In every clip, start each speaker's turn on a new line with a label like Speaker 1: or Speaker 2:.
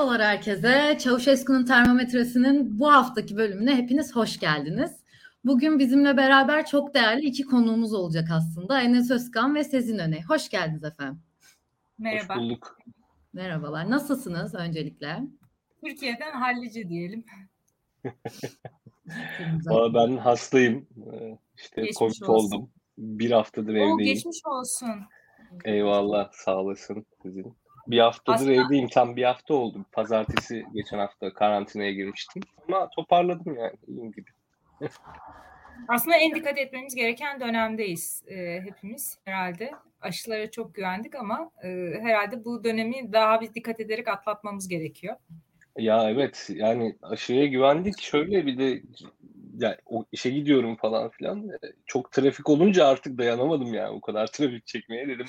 Speaker 1: Merhabalar herkese. Çavuşesku'nun termometresinin bu haftaki bölümüne hepiniz hoş geldiniz. Bugün bizimle beraber çok değerli iki konuğumuz olacak aslında. Enes Özkan ve Sezin Öne. Hoş geldiniz efendim.
Speaker 2: Merhaba.
Speaker 3: Hoş bulduk.
Speaker 1: Merhabalar. Nasılsınız öncelikle?
Speaker 2: Türkiye'den hallice diyelim.
Speaker 3: Valla ben hastayım. Ee, İşte
Speaker 2: Geçmiş
Speaker 3: Covid
Speaker 2: olsun.
Speaker 3: oldum. Bir haftadır
Speaker 2: Oo,
Speaker 3: evdeyim.
Speaker 2: geçmiş olsun.
Speaker 3: Eyvallah sağ olasın sizin. Bir haftadır
Speaker 2: Aslında-
Speaker 3: evdeyim. Tam bir hafta oldu. Pazartesi geçen hafta karantinaya girmiştim. Ama toparladım yani. iyiyim gibi.
Speaker 2: Aslında en dikkat etmemiz gereken dönemdeyiz e, hepimiz herhalde. Aşılara çok güvendik ama e, herhalde bu dönemi daha bir dikkat ederek atlatmamız gerekiyor.
Speaker 3: Ya evet yani aşıya güvendik. Şöyle bir de ya o işe gidiyorum falan filan. Ee, Çok trafik olunca artık dayanamadım yani. O kadar trafik çekmeye dedim.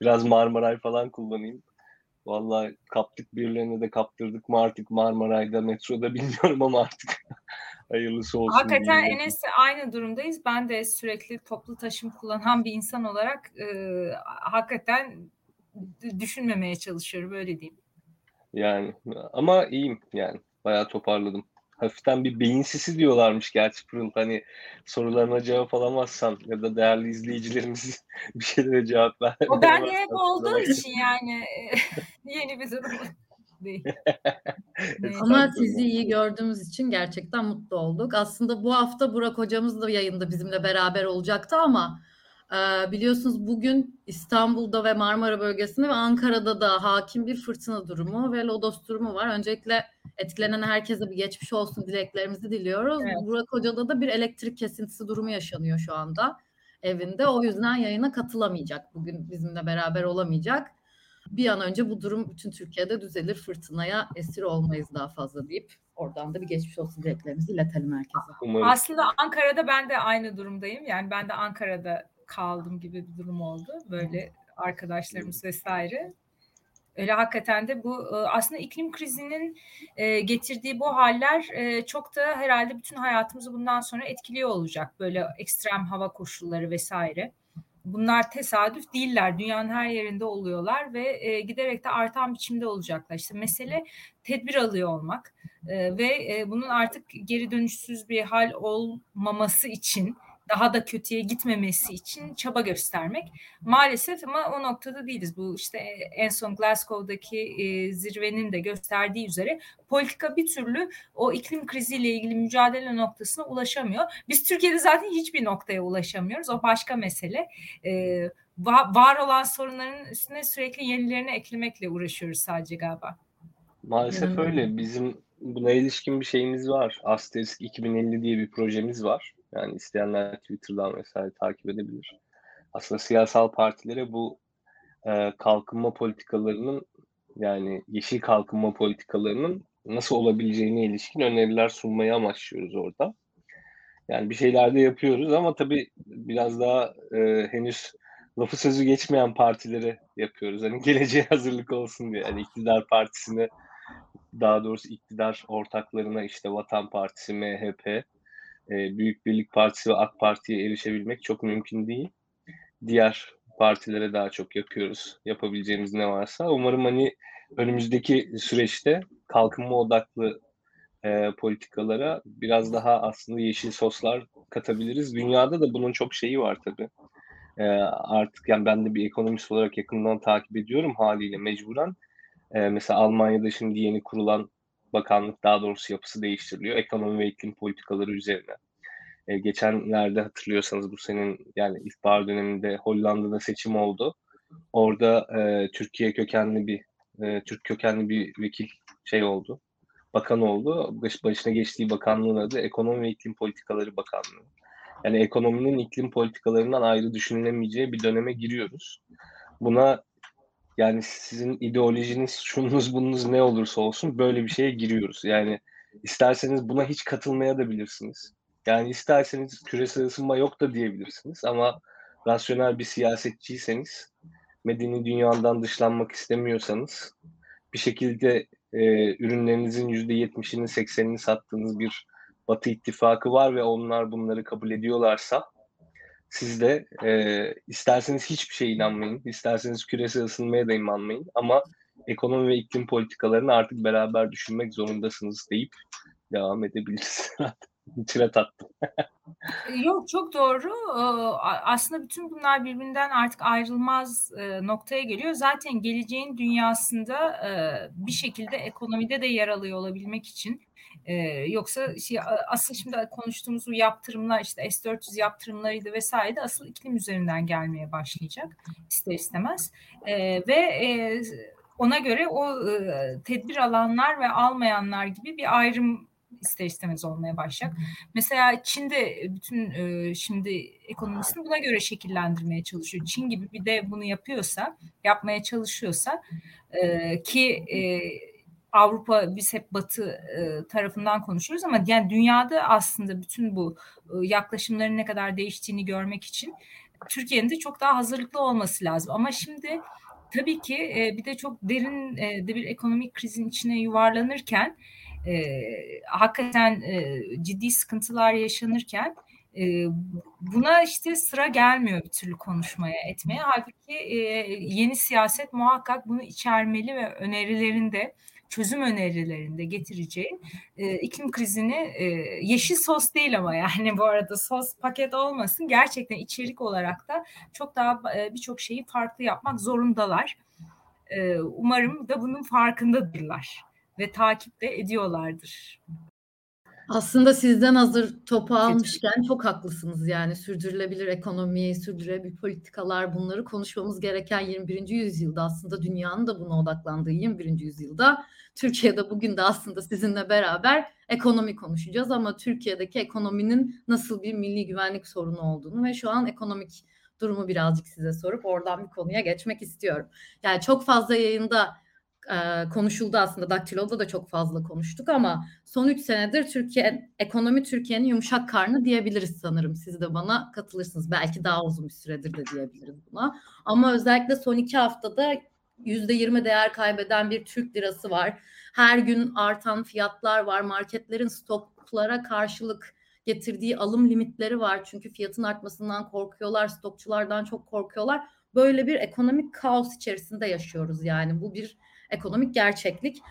Speaker 3: Biraz Marmaray falan kullanayım. Vallahi kaptık birilerine de kaptırdık mı artık Marmaray'da, metroda bilmiyorum ama artık hayırlısı olsun.
Speaker 2: Hakikaten. Enes'le aynı durumdayız. Ben de sürekli toplu taşım kullanan bir insan olarak e, hakikaten düşünmemeye çalışıyorum öyle diyeyim.
Speaker 3: Yani ama iyiyim yani. Bayağı toparladım. Hafiften bir beyin sisi diyorlarmış gerçi Pırıl. Hani sorularına cevap alamazsan ya da değerli izleyicilerimiz bir şeylere cevap ver.
Speaker 2: O bende hep olduğu için yani e, yeni bir durum değil.
Speaker 1: Ama sizi iyi gördüğümüz için gerçekten mutlu olduk. Aslında bu hafta Burak hocamız da yayında bizimle beraber olacaktı ama e, biliyorsunuz bugün İstanbul'da ve Marmara bölgesinde ve Ankara'da da hakim bir fırtına durumu ve lodos durumu var. Öncelikle etkilenen herkese bir geçmiş olsun dileklerimizi diliyoruz.
Speaker 2: Evet.
Speaker 1: Burak Hoca'da da bir elektrik kesintisi durumu yaşanıyor şu anda evinde. O yüzden yayına katılamayacak. Bugün bizimle beraber olamayacak. Bir an önce bu durum bütün Türkiye'de düzelir. Fırtınaya esir olmayız daha fazla deyip oradan da bir geçmiş olsun dileklerimizi iletelim herkese.
Speaker 3: Umarım.
Speaker 2: Aslında Ankara'da ben de aynı durumdayım. Yani ben de Ankara'da kaldım gibi bir durum oldu. Böyle arkadaşlarımız vesaire. Öyle hakikaten de bu e, aslında iklim krizinin e, getirdiği bu haller e, çok da herhalde bütün hayatımızı bundan sonra etkiliyor olacak. Böyle ekstrem hava koşulları vesaire. Bunlar tesadüf değiller. Dünyanın her yerinde oluyorlar ve giderek de artan biçimde olacaklar. İşte mesele tedbir alıyor olmak ve bunun artık geri dönüşsüz bir hal olmaması için daha da kötüye gitmemesi için çaba göstermek. Maalesef ama o noktada değiliz. Bu işte en son Glasgow'daki e, zirvenin de gösterdiği üzere politika bir türlü o iklim kriziyle ilgili mücadele noktasına ulaşamıyor. Biz Türkiye'de zaten hiçbir noktaya ulaşamıyoruz. O başka mesele. E, va- var olan sorunların üstüne sürekli yenilerini eklemekle uğraşıyoruz sadece galiba.
Speaker 3: Maalesef
Speaker 1: Yani-
Speaker 3: öyle. Bizim buna ilişkin bir şeyimiz var. Asterisk 2050 diye bir projemiz var. Yani isteyenler Twitter'dan vesaire takip edebilir. Aslında siyasal partilere bu e, kalkınma politikalarının yani yeşil kalkınma politikalarının nasıl olabileceğine ilişkin öneriler sunmayı amaçlıyoruz orada. Yani bir şeyler de yapıyoruz ama tabii biraz daha e, henüz lafı sözü geçmeyen partilere yapıyoruz. Hani geleceğe hazırlık olsun diye. Yani iktidar partisine daha doğrusu iktidar ortaklarına işte Vatan Partisi, MHP, e, Büyük Birlik Partisi ve AK Parti'ye erişebilmek çok mümkün değil. Diğer partilere daha çok yapıyoruz. Yapabileceğimiz ne varsa. Umarım hani önümüzdeki süreçte kalkınma odaklı e, politikalara biraz daha aslında yeşil soslar katabiliriz. Dünyada da bunun çok şeyi var tabii. E, artık yani ben de bir ekonomist olarak yakından takip ediyorum haliyle mecburen. E, mesela Almanya'da şimdi yeni kurulan bakanlık daha doğrusu yapısı değiştiriliyor. Ekonomi ve iklim politikaları üzerine. E, geçenlerde hatırlıyorsanız bu senin yani ilkbahar döneminde Hollanda'da seçim oldu. Orada e, Türkiye kökenli bir e, Türk kökenli bir vekil şey oldu. Bakan oldu. Baş, başına geçtiği bakanlığın adı Ekonomi ve İklim Politikaları Bakanlığı. Yani ekonominin iklim politikalarından ayrı düşünülemeyeceği bir döneme giriyoruz. Buna yani sizin ideolojiniz, şununuz bununuz ne olursa olsun böyle bir şeye giriyoruz. Yani isterseniz buna hiç katılmaya da bilirsiniz. Yani isterseniz küresel ısınma yok da diyebilirsiniz ama rasyonel bir siyasetçiyseniz, medeni dünyadan dışlanmak istemiyorsanız, bir şekilde e, ürünlerinizin %70'ini 80'ini sattığınız bir Batı ittifakı var ve onlar bunları kabul ediyorlarsa siz de e, isterseniz hiçbir şeye inanmayın, isterseniz küresel ısınmaya da inanmayın ama ekonomi ve iklim politikalarını artık beraber düşünmek zorundasınız deyip devam edebiliriz. Tirat attım.
Speaker 2: Yok çok doğru. Aslında bütün bunlar birbirinden artık ayrılmaz noktaya geliyor. Zaten geleceğin dünyasında bir şekilde ekonomide de yer alıyor olabilmek için yoksa şey, asıl şimdi konuştuğumuz bu yaptırımlar işte S-400 yaptırımlarıydı vesaire de asıl iklim üzerinden gelmeye başlayacak ister istemez. ve ona göre o tedbir alanlar ve almayanlar gibi bir ayrım ister istemez olmaya başlayacak. Mesela Çin'de bütün e, şimdi ekonomisini buna göre şekillendirmeye çalışıyor. Çin gibi bir de bunu yapıyorsa, yapmaya çalışıyorsa e, ki e, Avrupa biz hep Batı e, tarafından konuşuyoruz ama yani dünyada aslında bütün bu e, yaklaşımların ne kadar değiştiğini görmek için Türkiye'nin de çok daha hazırlıklı olması lazım. Ama şimdi tabii ki e, bir de çok derin e, de bir ekonomik krizin içine yuvarlanırken e, hakikaten e, ciddi sıkıntılar yaşanırken e, buna işte sıra gelmiyor bir türlü konuşmaya etmeye. Halbuki e, yeni siyaset muhakkak bunu içermeli ve önerilerinde çözüm önerilerinde getireceği e, iklim krizini e, yeşil sos değil ama yani bu arada sos paket olmasın gerçekten içerik olarak da çok daha e, birçok şeyi farklı yapmak zorundalar. E, umarım da bunun farkındadırlar ve takip de ediyorlardır.
Speaker 1: Aslında sizden hazır topu almışken çok haklısınız yani sürdürülebilir ekonomi, sürdürülebilir politikalar bunları konuşmamız gereken 21. yüzyılda aslında dünyanın da buna odaklandığı 21. yüzyılda Türkiye'de bugün de aslında sizinle beraber ekonomi konuşacağız ama Türkiye'deki ekonominin nasıl bir milli güvenlik sorunu olduğunu ve şu an ekonomik durumu birazcık size sorup oradan bir konuya geçmek istiyorum. Yani çok fazla yayında konuşuldu aslında. Daktilo'da da çok fazla konuştuk ama son üç senedir Türkiye ekonomi Türkiye'nin yumuşak karnı diyebiliriz sanırım. Siz de bana katılırsınız. Belki daha uzun bir süredir de diyebiliriz buna. Ama özellikle son iki haftada yüzde yirmi değer kaybeden bir Türk lirası var. Her gün artan fiyatlar var. Marketlerin stoklara karşılık getirdiği alım limitleri var. Çünkü fiyatın artmasından korkuyorlar. Stokçulardan çok korkuyorlar. Böyle bir ekonomik kaos içerisinde yaşıyoruz yani. Bu bir ekonomik gerçeklik.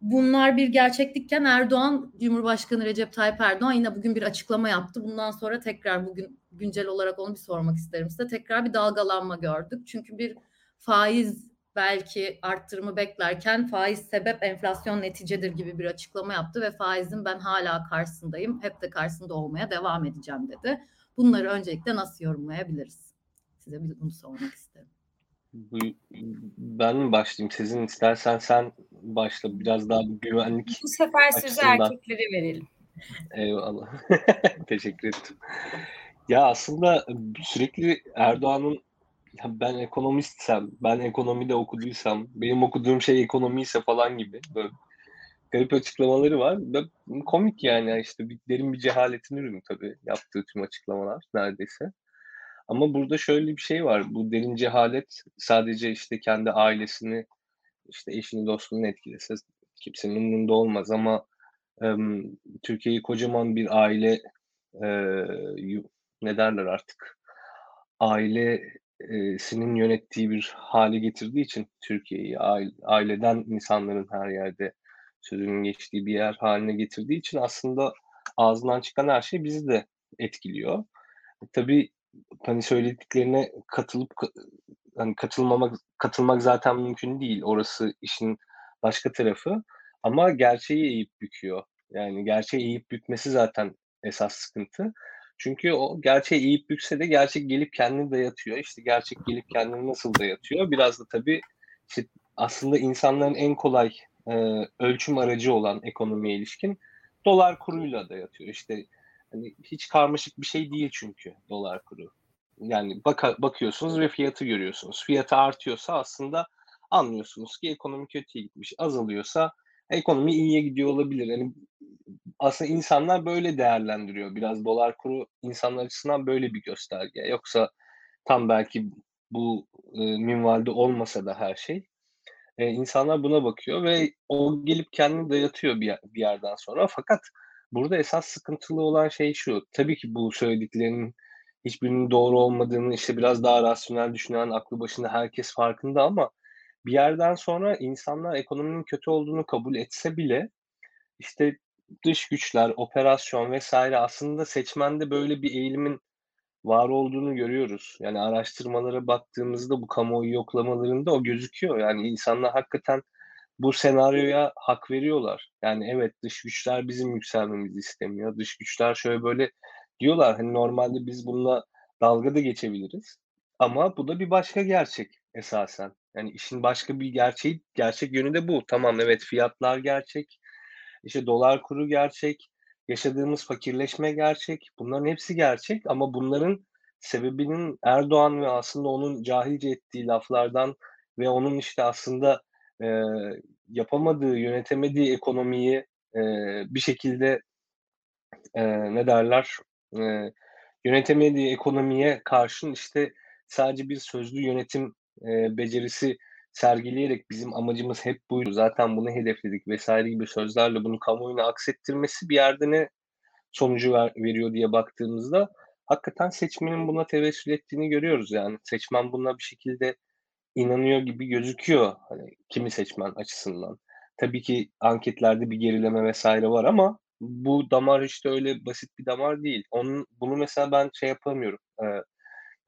Speaker 1: Bunlar bir gerçeklikken Erdoğan, Cumhurbaşkanı Recep Tayyip Erdoğan yine bugün bir açıklama yaptı. Bundan sonra tekrar bugün güncel olarak onu bir sormak isterim size. Tekrar bir dalgalanma gördük. Çünkü bir faiz belki arttırımı beklerken faiz sebep enflasyon neticedir gibi bir açıklama yaptı ve faizin ben hala karşısındayım. Hep de karşısında olmaya devam edeceğim dedi. Bunları öncelikle nasıl yorumlayabiliriz? Size bunu sormak isterim.
Speaker 3: Ben mi başlayayım? Sizin istersen sen başla. Biraz daha güvenlik
Speaker 2: Bu sefer sözü erkeklere verelim.
Speaker 3: Eyvallah. Teşekkür ettim. Ya aslında sürekli Erdoğan'ın ben ekonomistsem, ben ekonomide okuduysam, benim okuduğum şey ekonomiyse falan gibi böyle garip açıklamaları var. komik yani işte bir, derin bir cehaletin ürünü tabii yaptığı tüm açıklamalar neredeyse. Ama burada şöyle bir şey var. Bu derin cehalet sadece işte kendi ailesini, işte eşini, dostunu etkilese kimsenin umurunda olmaz ama e, Türkiye'yi kocaman bir aile e, ne derler artık ailesinin yönettiği bir hale getirdiği için Türkiye'yi aileden insanların her yerde sözünün geçtiği bir yer haline getirdiği için aslında ağzından çıkan her şey bizi de etkiliyor. Tabii hani söylediklerine katılıp hani katılmamak katılmak zaten mümkün değil. Orası işin başka tarafı. Ama gerçeği eğip büküyor. Yani gerçeği eğip bükmesi zaten esas sıkıntı. Çünkü o gerçeği eğip bükse de gerçek gelip kendini dayatıyor. İşte gerçek gelip kendini nasıl dayatıyor? Biraz da tabii işte aslında insanların en kolay e, ölçüm aracı olan ekonomiye ilişkin dolar kuruyla dayatıyor. İşte Hani hiç karmaşık bir şey değil çünkü dolar kuru. Yani baka, bakıyorsunuz ve fiyatı görüyorsunuz. Fiyatı artıyorsa aslında anlıyorsunuz ki ekonomi kötüye gitmiş. Azalıyorsa ekonomi iyiye gidiyor olabilir. Yani aslında insanlar böyle değerlendiriyor. Biraz dolar kuru insanlar açısından böyle bir gösterge. Yoksa tam belki bu e, minvalde olmasa da her şey. E, insanlar buna bakıyor ve o gelip kendini dayatıyor bir, bir yerden sonra. Fakat Burada esas sıkıntılı olan şey şu. Tabii ki bu söylediklerinin hiçbirinin doğru olmadığını işte biraz daha rasyonel düşünen aklı başında herkes farkında ama bir yerden sonra insanlar ekonominin kötü olduğunu kabul etse bile işte dış güçler, operasyon vesaire aslında seçmende böyle bir eğilimin var olduğunu görüyoruz. Yani araştırmalara baktığımızda bu kamuoyu yoklamalarında o gözüküyor. Yani insanlar hakikaten bu senaryoya hak veriyorlar. Yani evet dış güçler bizim yükselmemizi istemiyor. Dış güçler şöyle böyle diyorlar. Hani normalde biz bununla dalga da geçebiliriz. Ama bu da bir başka gerçek esasen. Yani işin başka bir gerçeği, gerçek yönü de bu. Tamam evet fiyatlar gerçek. İşte dolar kuru gerçek. Yaşadığımız fakirleşme gerçek. Bunların hepsi gerçek ama bunların sebebinin Erdoğan ve aslında onun cahilce ettiği laflardan ve onun işte aslında e, yapamadığı, yönetemediği ekonomiyi e, bir şekilde e, ne derler e, yönetemediği ekonomiye karşın işte sadece bir sözlü yönetim e, becerisi sergileyerek bizim amacımız hep buydu. Zaten bunu hedefledik vesaire gibi sözlerle bunu kamuoyuna aksettirmesi bir yerde ne sonucu ver, veriyor diye baktığımızda hakikaten seçmenin buna tevessül ettiğini görüyoruz yani. Seçmen buna bir şekilde inanıyor gibi gözüküyor hani kimi seçmen açısından. Tabii ki anketlerde bir gerileme vesaire var ama bu damar işte öyle basit bir damar değil. Onun bunu mesela ben şey yapamıyorum. Ee,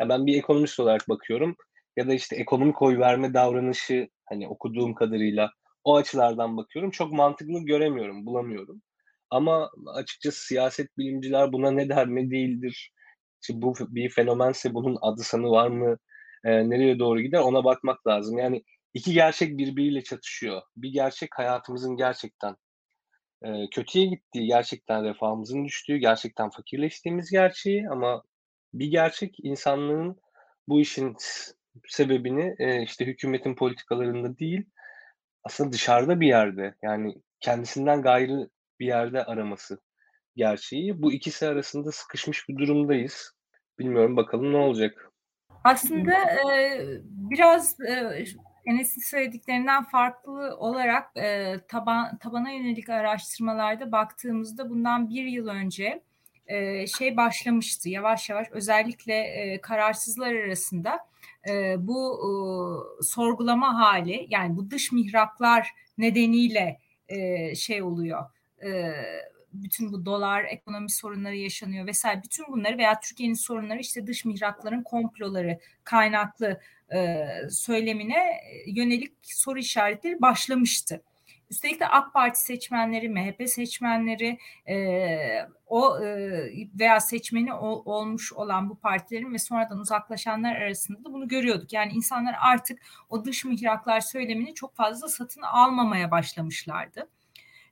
Speaker 3: ya ben bir ekonomist olarak bakıyorum ya da işte ekonomik oy verme davranışı hani okuduğum kadarıyla o açılardan bakıyorum. Çok mantıklı göremiyorum, bulamıyorum. Ama açıkçası siyaset bilimciler buna ne der ne değildir. İşte bu bir fenomense bunun adı sanı var mı? E, nereye doğru gider ona bakmak lazım. Yani iki gerçek birbiriyle çatışıyor. Bir gerçek hayatımızın gerçekten e, kötüye gittiği, gerçekten refahımızın düştüğü, gerçekten fakirleştiğimiz gerçeği ama bir gerçek insanlığın bu işin sebebini e, işte hükümetin politikalarında değil aslında dışarıda bir yerde yani kendisinden gayrı bir yerde araması gerçeği. Bu ikisi arasında sıkışmış bir durumdayız. Bilmiyorum bakalım ne olacak.
Speaker 2: Aslında e, biraz e, Enes'in söylediklerinden farklı olarak e, taban, tabana yönelik araştırmalarda baktığımızda bundan bir yıl önce e, şey başlamıştı yavaş yavaş özellikle e, kararsızlar arasında e, bu e, sorgulama hali yani bu dış mihraklar nedeniyle e, şey oluyor e, bütün bu dolar ekonomi sorunları yaşanıyor vesaire bütün bunları veya Türkiye'nin sorunları işte dış mihrakların komploları kaynaklı e, söylemine yönelik soru işaretleri başlamıştı. Üstelik de AK Parti seçmenleri, MHP seçmenleri e, o e, veya seçmeni ol, olmuş olan bu partilerin ve sonradan uzaklaşanlar arasında da bunu görüyorduk. Yani insanlar artık o dış mihraklar söylemini çok fazla satın almamaya başlamışlardı.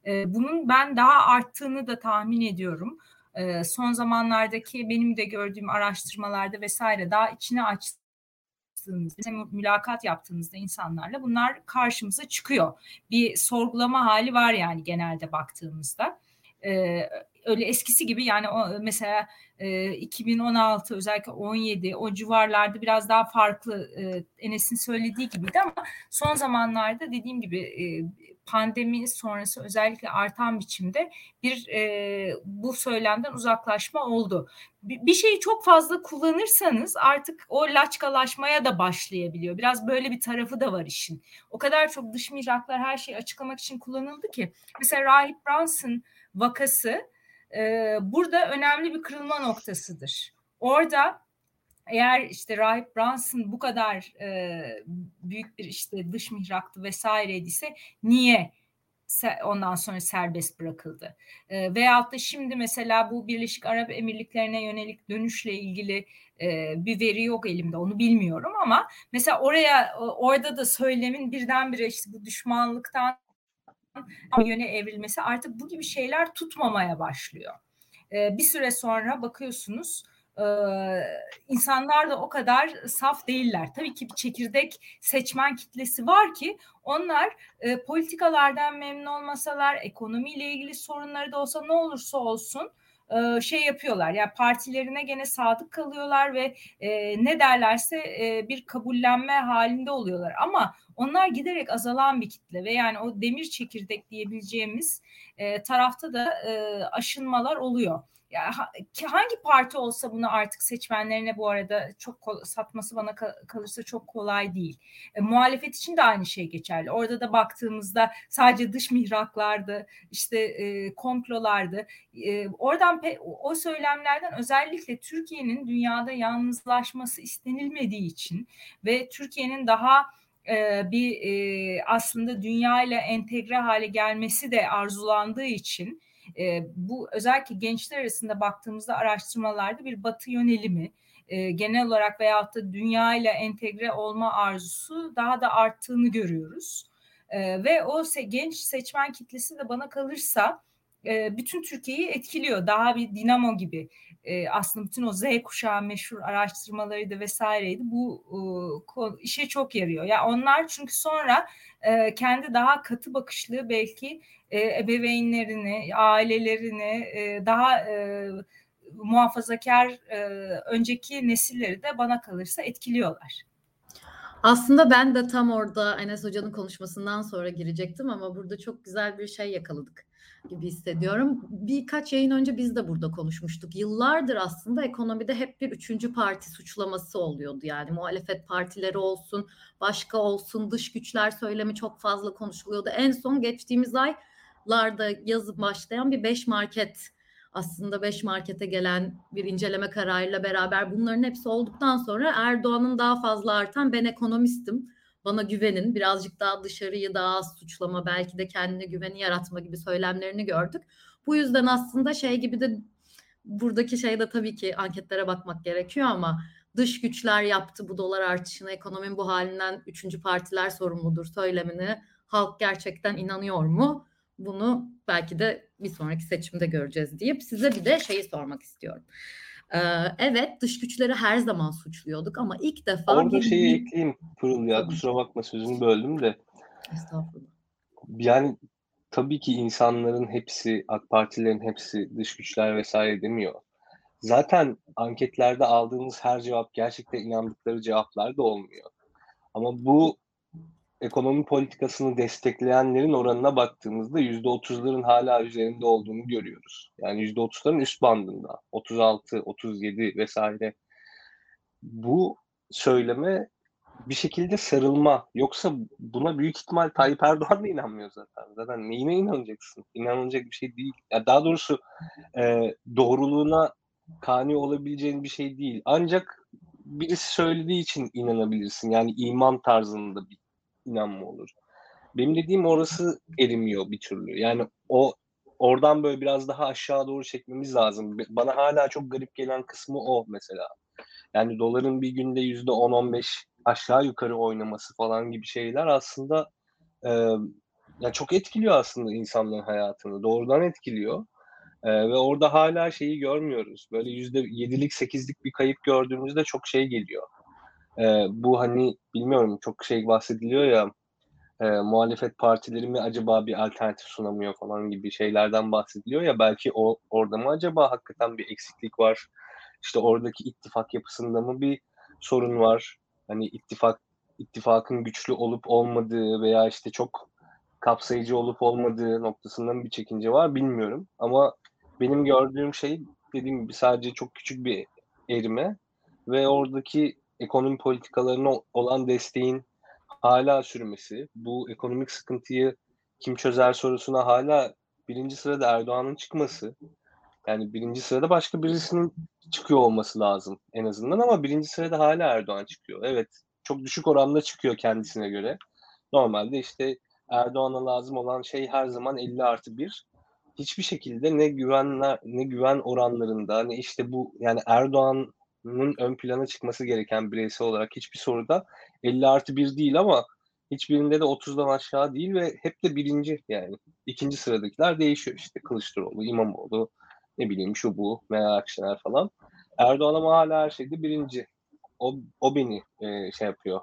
Speaker 2: E, bunun ben daha arttığını da tahmin ediyorum. E, son zamanlardaki benim de gördüğüm araştırmalarda vesaire daha içine açtığımızda, mülakat yaptığımızda insanlarla bunlar karşımıza çıkıyor. Bir sorgulama hali var yani genelde baktığımızda. Ee, öyle eskisi gibi yani o, mesela e, 2016 özellikle 17 o civarlarda biraz daha farklı e, Enes'in söylediği gibiydi ama son zamanlarda dediğim gibi e, pandemi sonrası özellikle artan biçimde bir e, bu söylemden uzaklaşma oldu. Bir, bir şeyi çok fazla kullanırsanız artık o laçkalaşmaya da başlayabiliyor. Biraz böyle bir tarafı da var işin. O kadar çok dış mihraklar her şeyi açıklamak için kullanıldı ki. Mesela Rahip Brunson vakası e, burada önemli bir kırılma noktasıdır. Orada eğer işte Rahip Brunson bu kadar e, büyük bir işte dış mihraktı vesaire ise niye ondan sonra serbest bırakıldı? E, veyahut da şimdi mesela bu Birleşik Arap Emirlikleri'ne yönelik dönüşle ilgili e, bir veri yok elimde onu bilmiyorum ama mesela oraya orada da söylemin birdenbire işte bu düşmanlıktan yöne evrilmesi artık bu gibi şeyler tutmamaya başlıyor. E, bir süre sonra bakıyorsunuz e, insanlar da o kadar saf değiller. Tabii ki bir çekirdek seçmen kitlesi var ki onlar e, politikalardan memnun olmasalar, ekonomiyle ilgili sorunları da olsa ne olursa olsun e, şey yapıyorlar. Yani partilerine gene sadık kalıyorlar ve e, ne derlerse e, bir kabullenme halinde oluyorlar. Ama onlar giderek azalan bir kitle ve yani o demir çekirdek diyebileceğimiz e, tarafta da e, aşınmalar oluyor. ya hangi parti olsa bunu artık seçmenlerine bu arada çok satması bana kalırsa çok kolay değil. E, muhalefet için de aynı şey geçerli. Orada da baktığımızda sadece dış mihraklardı, işte e, komplolardı. E, oradan pe, o söylemlerden özellikle Türkiye'nin dünyada yalnızlaşması istenilmediği için ve Türkiye'nin daha e, bir e, aslında dünya ile entegre hale gelmesi de arzulandığı için e, bu özellikle gençler arasında baktığımızda araştırmalarda bir batı yönelimi e, genel olarak veyahut da dünya ile entegre olma arzusu daha da arttığını görüyoruz. E, ve o se- genç seçmen kitlesi de bana kalırsa e, bütün Türkiye'yi etkiliyor. Daha bir dinamo gibi. E, aslında bütün o Z kuşağı meşhur araştırmalarıydı vesaireydi. Bu e, işe çok yarıyor. Ya yani onlar çünkü sonra e, kendi daha katı bakışlı belki e, ebeveynlerini, ailelerini e, daha e, muhafazakar e, önceki nesilleri de bana kalırsa etkiliyorlar.
Speaker 1: Aslında ben de tam orada Enes Hoca'nın konuşmasından sonra girecektim ama burada çok güzel bir şey yakaladık gibi hissediyorum. Birkaç yayın önce biz de burada konuşmuştuk. Yıllardır aslında ekonomide hep bir üçüncü parti suçlaması oluyordu. Yani muhalefet partileri olsun, başka olsun, dış güçler söylemi çok fazla konuşuluyordu. En son geçtiğimiz aylarda yazı başlayan bir beş market aslında beş markete gelen bir inceleme kararıyla beraber bunların hepsi olduktan sonra Erdoğan'ın daha fazla artan ben ekonomistim bana güvenin birazcık daha dışarıyı daha az suçlama belki de kendine güveni yaratma gibi söylemlerini gördük. Bu yüzden aslında şey gibi de buradaki şey de tabii ki anketlere bakmak gerekiyor ama dış güçler yaptı bu dolar artışını ekonominin bu halinden üçüncü partiler sorumludur söylemini halk gerçekten inanıyor mu? Bunu belki de bir sonraki seçimde göreceğiz deyip size bir de şeyi sormak istiyorum. Ee, evet dış güçleri her zaman suçluyorduk ama ilk defa...
Speaker 3: Orada bir... şeyi ekleyeyim Pırıl ya kusura bakma sözünü böldüm de.
Speaker 1: Estağfurullah.
Speaker 3: Yani tabii ki insanların hepsi, AK Partilerin hepsi dış güçler vesaire demiyor. Zaten anketlerde aldığımız her cevap gerçekten inandıkları cevaplar da olmuyor. Ama bu ekonomi politikasını destekleyenlerin oranına baktığımızda yüzde otuzların hala üzerinde olduğunu görüyoruz. Yani yüzde otuzların üst bandında. 36, 37 vesaire. Bu söyleme bir şekilde sarılma. Yoksa buna büyük ihtimal Tayyip Erdoğan da inanmıyor zaten. Zaten neyine inanacaksın? İnanılacak bir şey değil. Ya daha doğrusu e, doğruluğuna kani olabileceğin bir şey değil. Ancak birisi söylediği için inanabilirsin. Yani iman tarzında bir inanma olur. Benim dediğim orası erimiyor bir türlü. Yani o oradan böyle biraz daha aşağı doğru çekmemiz lazım. Bana hala çok garip gelen kısmı o mesela. Yani doların bir günde yüzde 10-15 aşağı yukarı oynaması falan gibi şeyler aslında e, ya çok etkiliyor aslında insanların hayatını. Doğrudan etkiliyor. E, ve orada hala şeyi görmüyoruz. Böyle yüzde yedilik sekizlik bir kayıp gördüğümüzde çok şey geliyor e, bu hani bilmiyorum çok şey bahsediliyor ya e, muhalefet partileri mi acaba bir alternatif sunamıyor falan gibi şeylerden bahsediliyor ya belki o orada mı acaba hakikaten bir eksiklik var? İşte oradaki ittifak yapısında mı bir sorun var? Hani ittifak ittifakın güçlü olup olmadığı veya işte çok kapsayıcı olup olmadığı noktasında bir çekince var bilmiyorum. Ama benim gördüğüm şey dediğim gibi sadece çok küçük bir erime ve oradaki ekonomi politikalarına olan desteğin hala sürmesi, bu ekonomik sıkıntıyı kim çözer sorusuna hala birinci sırada Erdoğan'ın çıkması, yani birinci sırada başka birisinin çıkıyor olması lazım en azından ama birinci sırada hala Erdoğan çıkıyor. Evet çok düşük oranda çıkıyor kendisine göre. Normalde işte Erdoğan'a lazım olan şey her zaman 50 artı 1. Hiçbir şekilde ne güvenler ne güven oranlarında ne işte bu yani Erdoğan ön plana çıkması gereken bireysel olarak hiçbir soruda 50 artı 1 değil ama hiçbirinde de 30'dan aşağı değil ve hep de birinci yani. ikinci sıradakiler değişiyor işte Kılıçdaroğlu, İmamoğlu, ne bileyim şu bu, Meral Akşener falan. Erdoğan ama hala her şeyde birinci. O, o beni e, şey yapıyor.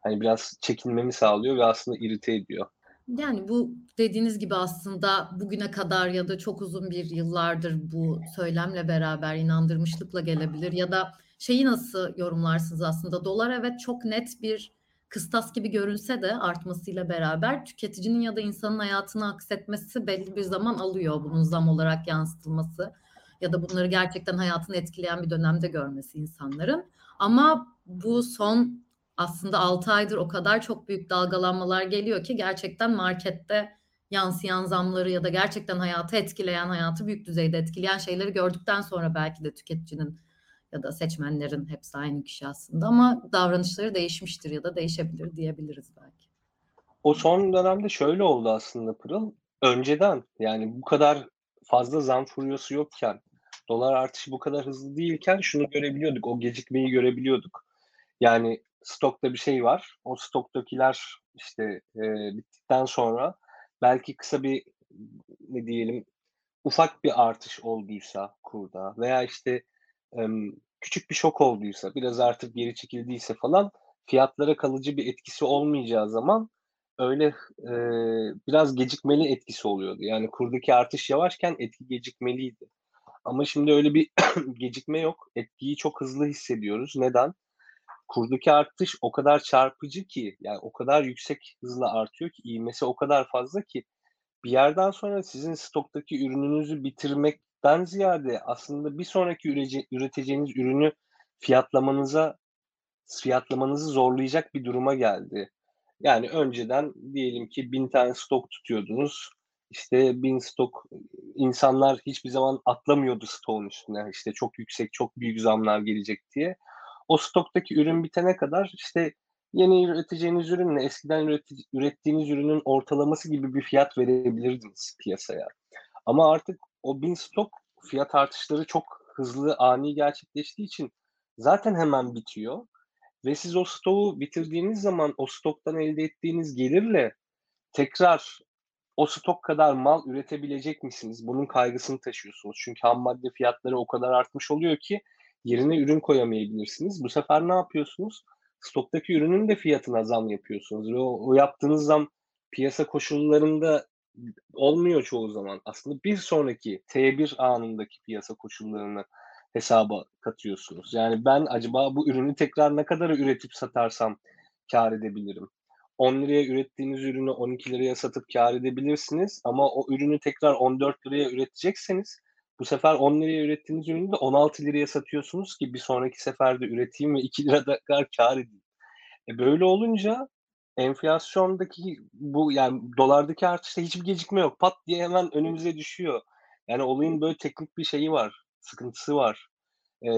Speaker 3: Hani biraz çekinmemi sağlıyor ve aslında irite ediyor.
Speaker 1: Yani bu dediğiniz gibi aslında bugüne kadar ya da çok uzun bir yıllardır bu söylemle beraber inandırmışlıkla gelebilir ya da şeyi nasıl yorumlarsınız aslında dolar evet çok net bir kıstas gibi görünse de artmasıyla beraber tüketicinin ya da insanın hayatını aksetmesi belli bir zaman alıyor bunun zam olarak yansıtılması. ya da bunları gerçekten hayatını etkileyen bir dönemde görmesi insanların. Ama bu son aslında 6 aydır o kadar çok büyük dalgalanmalar geliyor ki gerçekten markette yansıyan zamları ya da gerçekten hayatı etkileyen, hayatı büyük düzeyde etkileyen şeyleri gördükten sonra belki de tüketicinin ya da seçmenlerin hepsi aynı kişi aslında ama davranışları değişmiştir ya da değişebilir diyebiliriz belki.
Speaker 3: O son dönemde şöyle oldu aslında Pırıl. Önceden yani bu kadar fazla zam furyosu yokken, dolar artışı bu kadar hızlı değilken şunu görebiliyorduk, o gecikmeyi görebiliyorduk. Yani stokta bir şey var, o stoktakiler işte e, bittikten sonra belki kısa bir ne diyelim ufak bir artış olduysa kurda veya işte em, küçük bir şok olduysa, biraz artık geri çekildiyse falan fiyatlara kalıcı bir etkisi olmayacağı zaman öyle e, biraz gecikmeli etkisi oluyordu. Yani kurdaki artış yavaşken etki gecikmeliydi. Ama şimdi öyle bir gecikme yok. Etkiyi çok hızlı hissediyoruz. Neden? Kurdaki artış o kadar çarpıcı ki, yani o kadar yüksek hızla artıyor ki, ivmesi o kadar fazla ki bir yerden sonra sizin stoktaki ürününüzü bitirmekten ziyade aslında bir sonraki ürece, üreteceğiniz ürünü fiyatlamanıza fiyatlamanızı zorlayacak bir duruma geldi. Yani önceden diyelim ki bin tane stok tutuyordunuz. İşte bin stok insanlar hiçbir zaman atlamıyordu stoğun üstüne. İşte çok yüksek, çok büyük zamlar gelecek diye. O stoktaki ürün bitene kadar işte yeni üreteceğiniz ürünle eskiden ürettiğiniz ürünün ortalaması gibi bir fiyat verebilirdiniz piyasaya. Ama artık o bin stok fiyat artışları çok hızlı, ani gerçekleştiği için zaten hemen bitiyor. Ve siz o stoğu bitirdiğiniz zaman o stoktan elde ettiğiniz gelirle tekrar o stok kadar mal üretebilecek misiniz? Bunun kaygısını taşıyorsunuz. Çünkü ham madde fiyatları o kadar artmış oluyor ki yerine ürün koyamayabilirsiniz. Bu sefer ne yapıyorsunuz? Stoktaki ürünün de fiyatına zam yapıyorsunuz ve o, o yaptığınız zam piyasa koşullarında olmuyor çoğu zaman. Aslında bir sonraki T1 anındaki piyasa koşullarını hesaba katıyorsunuz. Yani ben acaba bu ürünü tekrar ne kadar üretip satarsam kar edebilirim? 10 liraya ürettiğiniz ürünü 12 liraya satıp kar edebilirsiniz ama o ürünü tekrar 14 liraya üretecekseniz bu sefer 10 liraya ürettiğiniz ürünü de 16 liraya satıyorsunuz ki bir sonraki seferde üreteyim ve 2 lira kadar kar edeyim. E böyle olunca enflasyondaki bu yani dolardaki artışta hiçbir gecikme yok. Pat diye hemen önümüze düşüyor. Yani olayın böyle teknik bir şeyi var, sıkıntısı var. Ee,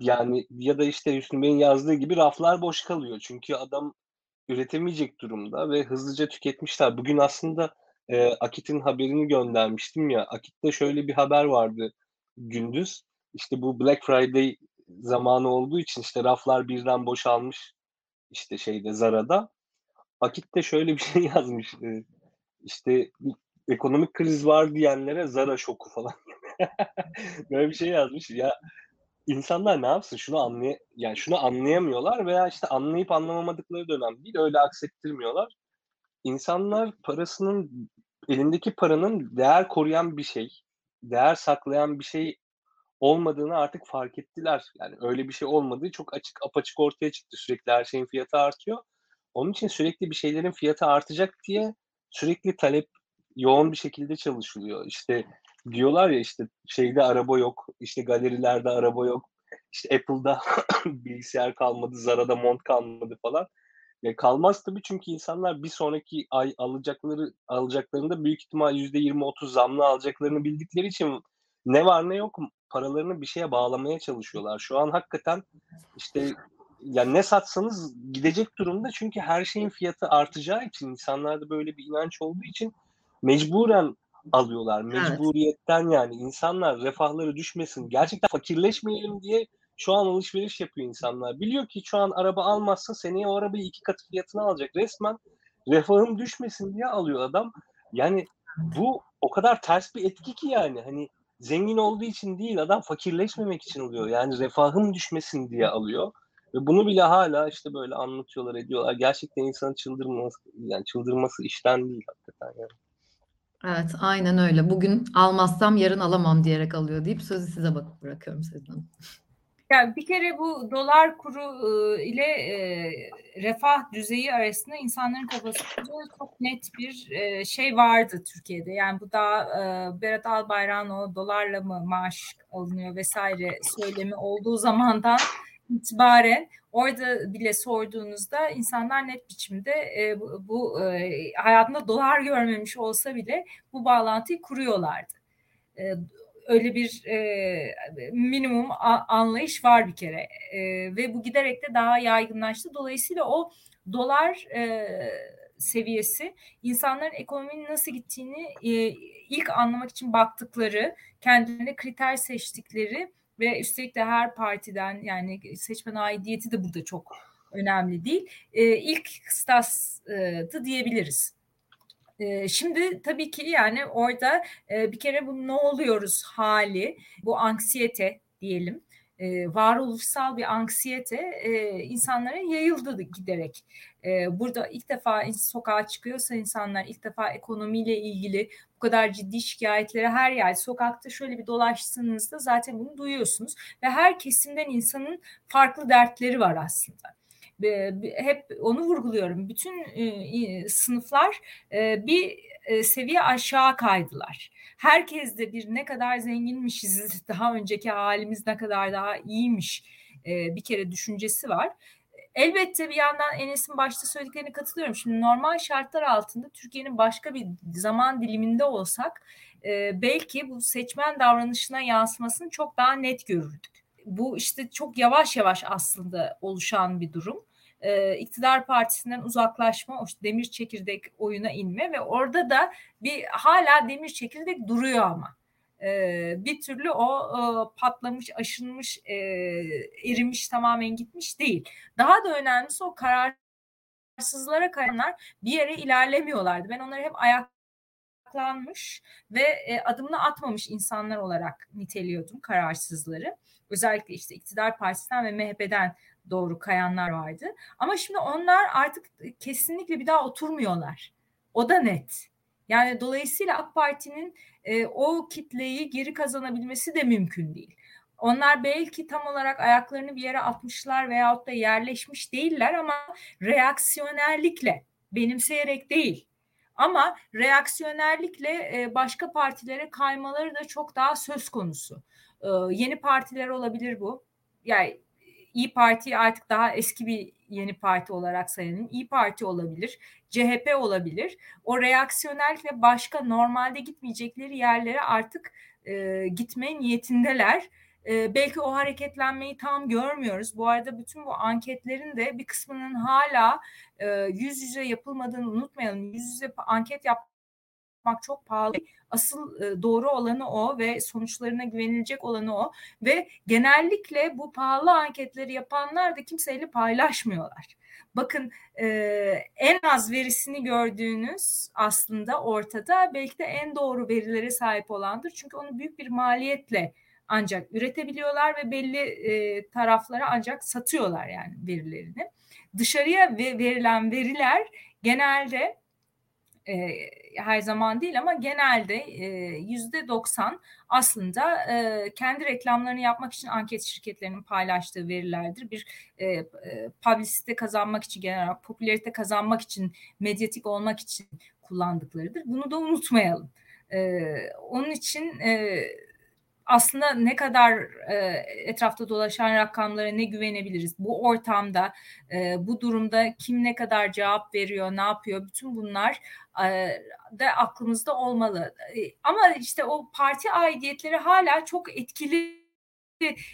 Speaker 3: yani ya da işte Hüsnü Bey'in yazdığı gibi raflar boş kalıyor. Çünkü adam üretemeyecek durumda ve hızlıca tüketmişler. Bugün aslında e, Akit'in haberini göndermiştim ya. Akit'te şöyle bir haber vardı gündüz. İşte bu Black Friday zamanı olduğu için işte raflar birden boşalmış işte şeyde Zara'da. Akit'te şöyle bir şey yazmış. E, işte ekonomik kriz var diyenlere Zara şoku falan. Böyle bir şey yazmış. Ya insanlar ne yapsın? Şunu anlay yani şunu anlayamıyorlar veya işte anlayıp anlamamadıkları dönem değil. Öyle aksettirmiyorlar. İnsanlar parasının elindeki paranın değer koruyan bir şey, değer saklayan bir şey olmadığını artık fark ettiler. Yani öyle bir şey olmadığı çok açık apaçık ortaya çıktı. Sürekli her şeyin fiyatı artıyor. Onun için sürekli bir şeylerin fiyatı artacak diye sürekli talep yoğun bir şekilde çalışılıyor. İşte diyorlar ya işte şeyde araba yok, işte galerilerde araba yok, işte Apple'da bilgisayar kalmadı, Zara'da mont kalmadı falan. Ya kalmaz tabii çünkü insanlar bir sonraki ay alacakları alacaklarında büyük ihtimal %20-30 zamlı alacaklarını bildikleri için ne var ne yok paralarını bir şeye bağlamaya çalışıyorlar. Şu an hakikaten işte ya ne satsanız gidecek durumda çünkü her şeyin fiyatı artacağı için insanlarda böyle bir inanç olduğu için mecburen alıyorlar. Mecburiyetten yani insanlar refahları düşmesin. Gerçekten fakirleşmeyelim diye şu an alışveriş yapıyor insanlar. Biliyor ki şu an araba almazsa seneye o arabayı iki katı fiyatına alacak. Resmen refahım düşmesin diye alıyor adam. Yani bu o kadar ters bir etki ki yani. Hani zengin olduğu için değil adam fakirleşmemek için alıyor. Yani refahım düşmesin diye alıyor. Ve bunu bile hala işte böyle anlatıyorlar ediyorlar. Gerçekten insanın çıldırması yani çıldırması işten değil hakikaten yani.
Speaker 1: Evet, aynen öyle. Bugün almazsam yarın alamam diyerek alıyor deyip sözü size bırakıyorum Sezin Hanım.
Speaker 2: Yani bir kere bu dolar kuru e, ile refah düzeyi arasında insanların kafasında çok net bir şey vardı Türkiye'de. Yani bu da Berat Albayrak'ın o dolarla mı maaş alınıyor vesaire söylemi olduğu zamandan itibaren orada bile sorduğunuzda insanlar net biçimde bu, hayatında dolar görmemiş olsa bile bu bağlantıyı kuruyorlardı. E, öyle bir e, minimum anlayış var bir kere e, ve bu giderek de daha yaygınlaştı. Dolayısıyla o dolar e, seviyesi insanların ekonominin nasıl gittiğini e, ilk anlamak için baktıkları, kendilerine kriter seçtikleri ve üstelik de her partiden yani seçmen aidiyeti de burada çok önemli değil. E, ilk kıstastı diyebiliriz. Şimdi tabii ki yani orada bir kere bu ne oluyoruz hali, bu anksiyete diyelim e, varoluşsal bir anksiyete insanlara yayıldı giderek. Burada ilk defa sokağa çıkıyorsa insanlar ilk defa ekonomiyle ilgili bu kadar ciddi şikayetleri her yer sokakta şöyle bir dolaştığınızda zaten bunu duyuyorsunuz ve her kesimden insanın farklı dertleri var aslında hep onu vurguluyorum. Bütün e, sınıflar e, bir e, seviye aşağı kaydılar. Herkes de bir ne kadar zenginmişiz, daha önceki halimiz ne kadar daha iyiymiş bir kere düşüncesi var. Elbette bir yandan Enes'in başta söylediklerine katılıyorum. Şimdi normal şartlar altında Türkiye'nin başka bir zaman diliminde olsak belki bu seçmen davranışına yansımasını çok daha net görürdük. Bu işte çok yavaş yavaş aslında oluşan bir durum e, iktidar partisinden uzaklaşma, o demir çekirdek oyuna inme ve orada da bir hala demir çekirdek duruyor ama. E, bir türlü o e, patlamış, aşınmış, e, erimiş, tamamen gitmiş değil. Daha da önemlisi o kararsızlara kayanlar bir yere ilerlemiyorlardı. Ben onları hep ayaklanmış ve e, adımını atmamış insanlar olarak niteliyordum kararsızları. Özellikle işte iktidar partisinden ve MHP'den doğru kayanlar vardı. Ama şimdi onlar artık kesinlikle bir daha oturmuyorlar. O da net. Yani dolayısıyla AK Parti'nin e, o kitleyi geri kazanabilmesi de mümkün değil. Onlar belki tam olarak ayaklarını bir yere atmışlar veyahut da yerleşmiş değiller ama reaksiyonerlikle, benimseyerek değil. Ama reaksiyonerlikle e, başka partilere kaymaları da çok daha söz konusu. E, yeni partiler olabilir bu. Yani İyi Parti artık daha eski bir yeni parti olarak sayalım. İyi Parti olabilir, CHP olabilir. O reaksiyonel ve başka normalde gitmeyecekleri yerlere artık e, gitme niyetindeler. E, belki o hareketlenmeyi tam görmüyoruz. Bu arada bütün bu anketlerin de bir kısmının hala e, yüz yüze yapılmadığını unutmayalım. Yüz yüze anket yap yapmak çok pahalı. Asıl e, doğru olanı o ve sonuçlarına güvenilecek olanı o ve genellikle bu pahalı anketleri yapanlar da kimseyle paylaşmıyorlar. Bakın e, en az verisini gördüğünüz aslında ortada belki de en doğru verilere sahip olandır. Çünkü onu büyük bir maliyetle ancak üretebiliyorlar ve belli e, taraflara ancak satıyorlar yani verilerini. Dışarıya verilen veriler genelde e, her zaman değil ama genelde yüzde 90 aslında e, kendi reklamlarını yapmak için anket şirketlerinin paylaştığı verilerdir. Bir e, e, publicite kazanmak için genel olarak popülerite kazanmak için medyatik olmak için kullandıklarıdır. Bunu da unutmayalım. E, onun için e, aslında ne kadar e, etrafta dolaşan rakamlara ne güvenebiliriz? Bu ortamda, e, bu durumda kim ne kadar cevap veriyor, ne yapıyor? Bütün bunlar e, da aklımızda olmalı. E, ama işte o parti aidiyetleri hala çok etkili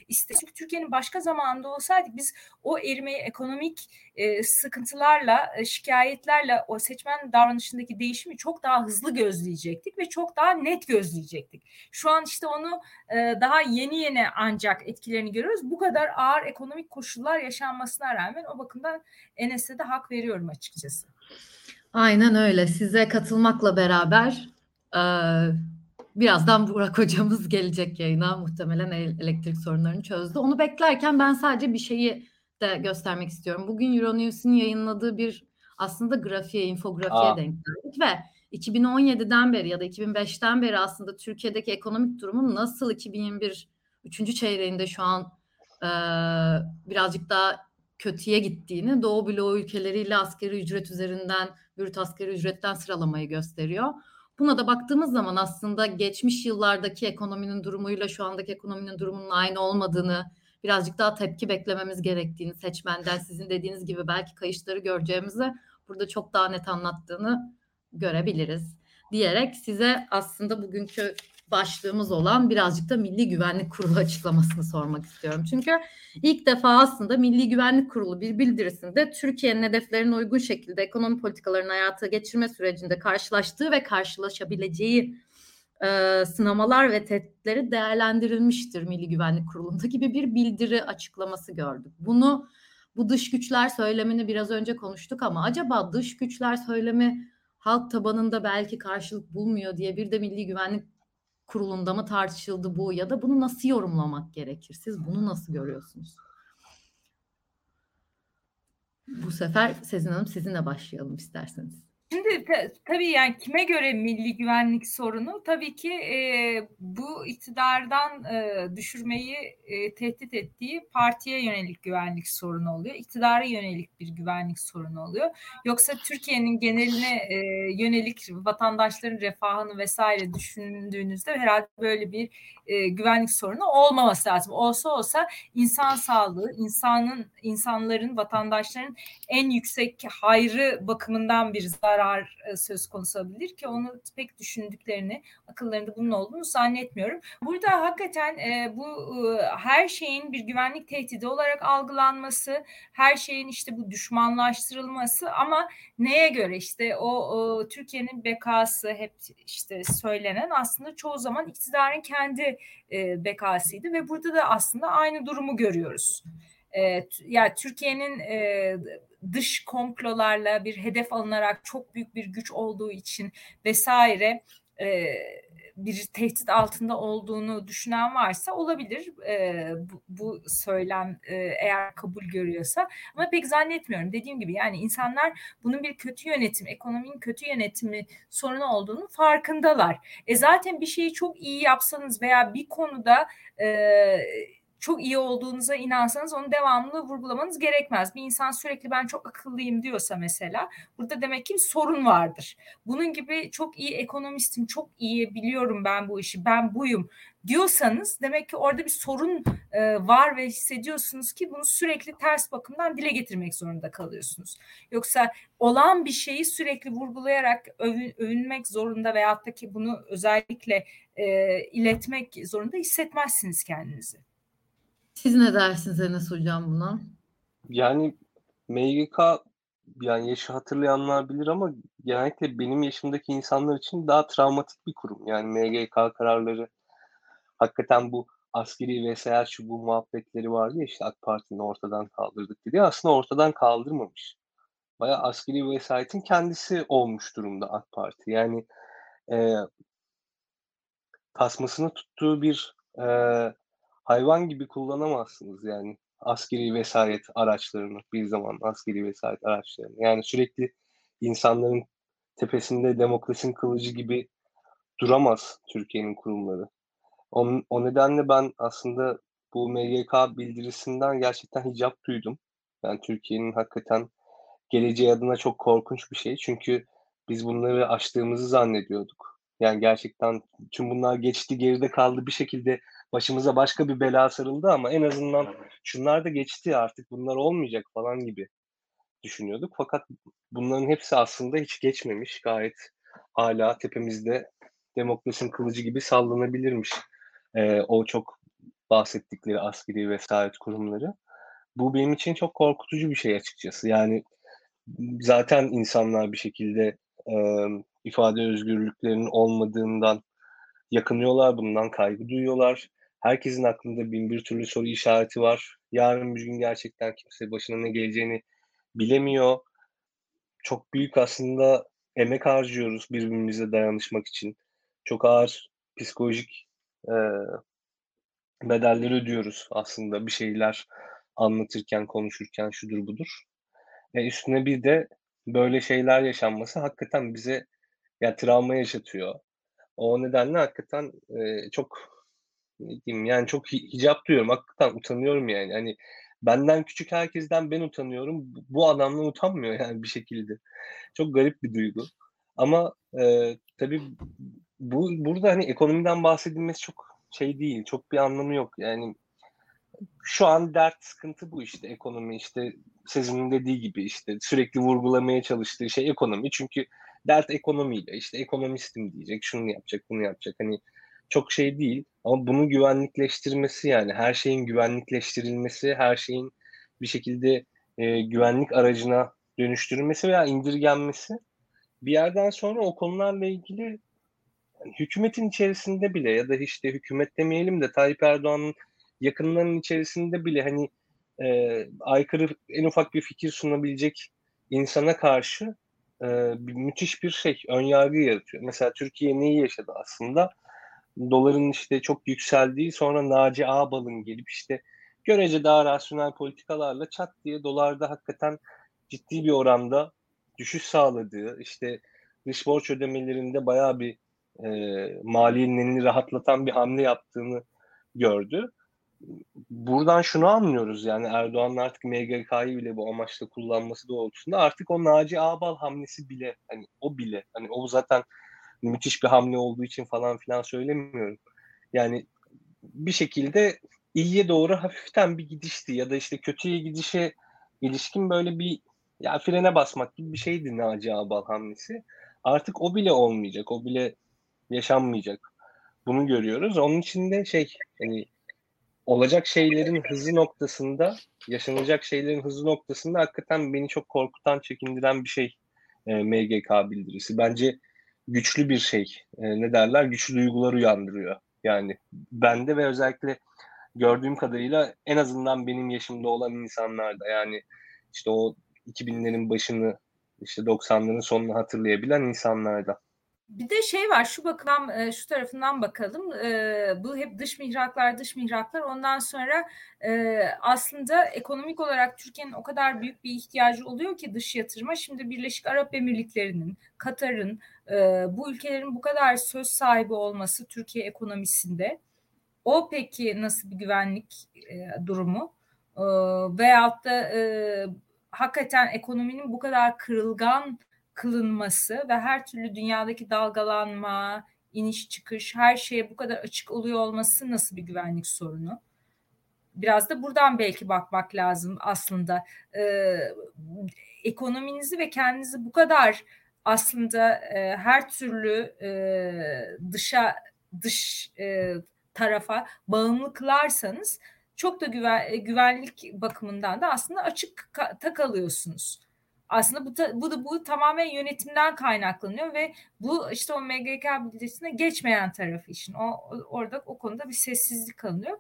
Speaker 2: iste. Çünkü Türkiye'nin başka zamanında olsaydık biz o erimeyi ekonomik e, sıkıntılarla, e, şikayetlerle o seçmen davranışındaki değişimi çok daha hızlı gözleyecektik ve çok daha net gözleyecektik. Şu an işte onu e, daha yeni yeni ancak etkilerini görüyoruz. Bu kadar ağır ekonomik koşullar yaşanmasına rağmen o bakımdan Enes'e de hak veriyorum açıkçası.
Speaker 1: Aynen öyle. Size katılmakla beraber e, Birazdan Burak hocamız gelecek yayına. Muhtemelen elektrik sorunlarını çözdü. Onu beklerken ben sadece bir şeyi de göstermek istiyorum. Bugün Euronews'un yayınladığı bir aslında grafiğe, infografiğe Aa. denk geldik ve 2017'den beri ya da 2005'ten beri aslında Türkiye'deki ekonomik durumun nasıl 2021 üçüncü çeyreğinde şu an e, birazcık daha kötüye gittiğini, Doğu bloğu ülkeleriyle askeri ücret üzerinden, bürüt askeri ücretten sıralamayı gösteriyor. Buna da baktığımız zaman aslında geçmiş yıllardaki ekonominin durumuyla şu andaki ekonominin durumunun aynı olmadığını, birazcık daha tepki beklememiz gerektiğini seçmenden sizin dediğiniz gibi belki kayışları göreceğimizi burada çok daha net anlattığını görebiliriz diyerek size aslında bugünkü başlığımız olan birazcık da Milli Güvenlik Kurulu açıklamasını sormak istiyorum. Çünkü ilk defa aslında Milli Güvenlik Kurulu bir bildirisinde Türkiye'nin hedeflerine uygun şekilde ekonomi politikalarını hayata geçirme sürecinde karşılaştığı ve karşılaşabileceği e, sınamalar ve tehditleri değerlendirilmiştir Milli Güvenlik Kurulu'nda gibi bir bildiri açıklaması gördük. Bunu bu dış güçler söylemini biraz önce konuştuk ama acaba dış güçler söylemi halk tabanında belki karşılık bulmuyor diye bir de Milli Güvenlik Kurulu'nda mı tartışıldı bu ya da bunu nasıl yorumlamak gerekir? Siz bunu nasıl görüyorsunuz? Bu sefer Sezin Hanım sizinle başlayalım isterseniz.
Speaker 2: Şimdi tabii yani kime göre milli güvenlik sorunu? Tabii ki e, bu iktidardan e, düşürmeyi e, tehdit ettiği partiye yönelik güvenlik sorunu oluyor. İktidara yönelik bir güvenlik sorunu oluyor. Yoksa Türkiye'nin geneline e, yönelik vatandaşların refahını vesaire düşündüğünüzde herhalde böyle bir e, güvenlik sorunu olmaması lazım. Olsa olsa insan sağlığı, insanın insanların, vatandaşların en yüksek hayrı bakımından bir zarar e, söz konusu olabilir ki onu pek düşündüklerini, akıllarında bunun olduğunu zannetmiyorum. Burada hakikaten e, bu e, her şeyin bir güvenlik tehdidi olarak algılanması, her şeyin işte bu düşmanlaştırılması ama neye göre işte o, Türkiye'nin bekası hep işte söylenen aslında çoğu zaman iktidarın kendi bekasıydı ve burada da aslında aynı durumu görüyoruz. E, yani Türkiye'nin e, dış komplolarla bir hedef alınarak çok büyük bir güç olduğu için vesaire e, bir tehdit altında olduğunu düşünen varsa olabilir e, bu, bu söylem e, eğer kabul görüyorsa ama pek zannetmiyorum dediğim gibi yani insanlar bunun bir kötü yönetim ekonominin kötü yönetimi sorunu olduğunu farkındalar. E zaten bir şeyi çok iyi yapsanız veya bir konuda e, çok iyi olduğunuza inansanız onu devamlı vurgulamanız gerekmez. Bir insan sürekli ben çok akıllıyım diyorsa mesela burada demek ki bir sorun vardır. Bunun gibi çok iyi ekonomistim, çok iyi biliyorum ben bu işi, ben buyum diyorsanız demek ki orada bir sorun e, var ve hissediyorsunuz ki bunu sürekli ters bakımdan dile getirmek zorunda kalıyorsunuz. Yoksa olan bir şeyi sürekli vurgulayarak övün, övünmek zorunda veyahut da ki bunu özellikle e, iletmek zorunda hissetmezsiniz kendinizi.
Speaker 1: Siz ne dersiniz Enes Hocam buna?
Speaker 3: Yani MGK yani yaşı hatırlayanlar bilir ama genellikle benim yaşımdaki insanlar için daha travmatik bir kurum. Yani MGK kararları hakikaten bu askeri vesayet şu bu muhabbetleri vardı ya işte AK Parti'nin ortadan kaldırdık dedi. Aslında ortadan kaldırmamış. Bayağı askeri vesayetin kendisi olmuş durumda AK Parti. Yani e, tasmasını tuttuğu bir e, hayvan gibi kullanamazsınız yani askeri vesayet araçlarını bir zaman askeri vesayet araçlarını. Yani sürekli insanların tepesinde demokrasinin kılıcı gibi duramaz Türkiye'nin kurumları. O, o nedenle ben aslında bu MGK bildirisinden gerçekten hicap duydum. Yani Türkiye'nin hakikaten geleceği adına çok korkunç bir şey. Çünkü biz bunları aştığımızı zannediyorduk. Yani gerçekten tüm bunlar geçti, geride kaldı bir şekilde başımıza başka bir bela sarıldı ama en azından şunlar da geçti artık bunlar olmayacak falan gibi düşünüyorduk. Fakat bunların hepsi aslında hiç geçmemiş. Gayet hala tepemizde demokrasinin kılıcı gibi sallanabilirmiş. Ee, o çok bahsettikleri askeri vesayet kurumları. Bu benim için çok korkutucu bir şey açıkçası. Yani zaten insanlar bir şekilde e, ifade özgürlüklerinin olmadığından yakınıyorlar, bundan kaygı duyuyorlar. Herkesin aklında bin bir türlü soru işareti var. Yarın bir gün gerçekten kimse başına ne geleceğini bilemiyor. Çok büyük aslında emek harcıyoruz birbirimize dayanışmak için. Çok ağır psikolojik e, bedelleri ödüyoruz aslında bir şeyler anlatırken, konuşurken şudur budur. E üstüne bir de böyle şeyler yaşanması hakikaten bize ya travma yaşatıyor. O nedenle hakikaten e, çok ne diyeyim yani çok hicap duyuyorum. Hakikaten utanıyorum yani. Hani benden küçük herkesten ben utanıyorum. Bu adamdan utanmıyor yani bir şekilde. Çok garip bir duygu. Ama e, tabii bu burada hani ekonomiden bahsedilmesi çok şey değil. Çok bir anlamı yok. Yani şu an dert sıkıntı bu işte ekonomi işte Sezin'in dediği gibi işte sürekli vurgulamaya çalıştığı şey ekonomi. Çünkü dert ekonomiyle işte ekonomistim diyecek, şunu yapacak, bunu yapacak. Hani çok şey değil ama bunu güvenlikleştirmesi yani her şeyin güvenlikleştirilmesi, her şeyin bir şekilde e, güvenlik aracına dönüştürülmesi veya indirgenmesi bir yerden sonra o konularla ilgili yani hükümetin içerisinde bile ya da işte hükümet demeyelim de Tayyip Erdoğan'ın yakınlarının içerisinde bile hani e, aykırı en ufak bir fikir sunabilecek insana karşı e, müthiş bir şey, ön yargı yaratıyor. Mesela Türkiye neyi yaşadı aslında? Doların işte çok yükseldiği sonra Naci Ağbal'ın gelip işte görece daha rasyonel politikalarla çat diye dolarda hakikaten ciddi bir oranda düşüş sağladığı, işte dış borç ödemelerinde bayağı bir e, maliyenin rahatlatan bir hamle yaptığını gördü. Buradan şunu anlıyoruz yani Erdoğan'ın artık MGK'yı bile bu amaçla kullanması doğrultusunda artık o Naci Ağbal hamlesi bile hani o bile hani o zaten müthiş bir hamle olduğu için falan filan söylemiyorum. Yani bir şekilde iyiye doğru hafiften bir gidişti ya da işte kötüye gidişe ilişkin böyle bir ya frene basmak gibi bir şeydi Naci Ağbal hamlesi. Artık o bile olmayacak. O bile yaşanmayacak. Bunu görüyoruz. Onun için de şey hani olacak şeylerin hızı noktasında, yaşanacak şeylerin hızı noktasında hakikaten beni çok korkutan, çekindiren bir şey e, MGK bildirisi. Bence güçlü bir şey. E, ne derler? Güçlü duygular uyandırıyor. Yani bende ve özellikle gördüğüm kadarıyla en azından benim yaşımda olan insanlarda yani işte o 2000'lerin başını işte 90'ların sonunu hatırlayabilen insanlarda.
Speaker 2: Bir de şey var şu bakılan e, şu tarafından bakalım. E, bu hep dış mihraklar dış mihraklar. Ondan sonra e, aslında ekonomik olarak Türkiye'nin o kadar büyük bir ihtiyacı oluyor ki dış yatırıma. Şimdi Birleşik Arap Emirlikleri'nin Katar'ın bu ülkelerin bu kadar söz sahibi olması Türkiye ekonomisinde o peki nasıl bir güvenlik durumu? Veyahut da hakikaten ekonominin bu kadar kırılgan kılınması ve her türlü dünyadaki dalgalanma, iniş çıkış her şeye bu kadar açık oluyor olması nasıl bir güvenlik sorunu? Biraz da buradan belki bakmak lazım aslında. Ee, ekonominizi ve kendinizi bu kadar aslında e, her türlü e, dışa dış e, tarafa bağımlı kılarsanız çok da güven, güvenlik bakımından da aslında açık takalıyorsunuz aslında bu, bu bu tamamen yönetimden kaynaklanıyor ve bu işte o MGK bildirisine geçmeyen tarafı işin. O orada o konuda bir sessizlik kalıyor.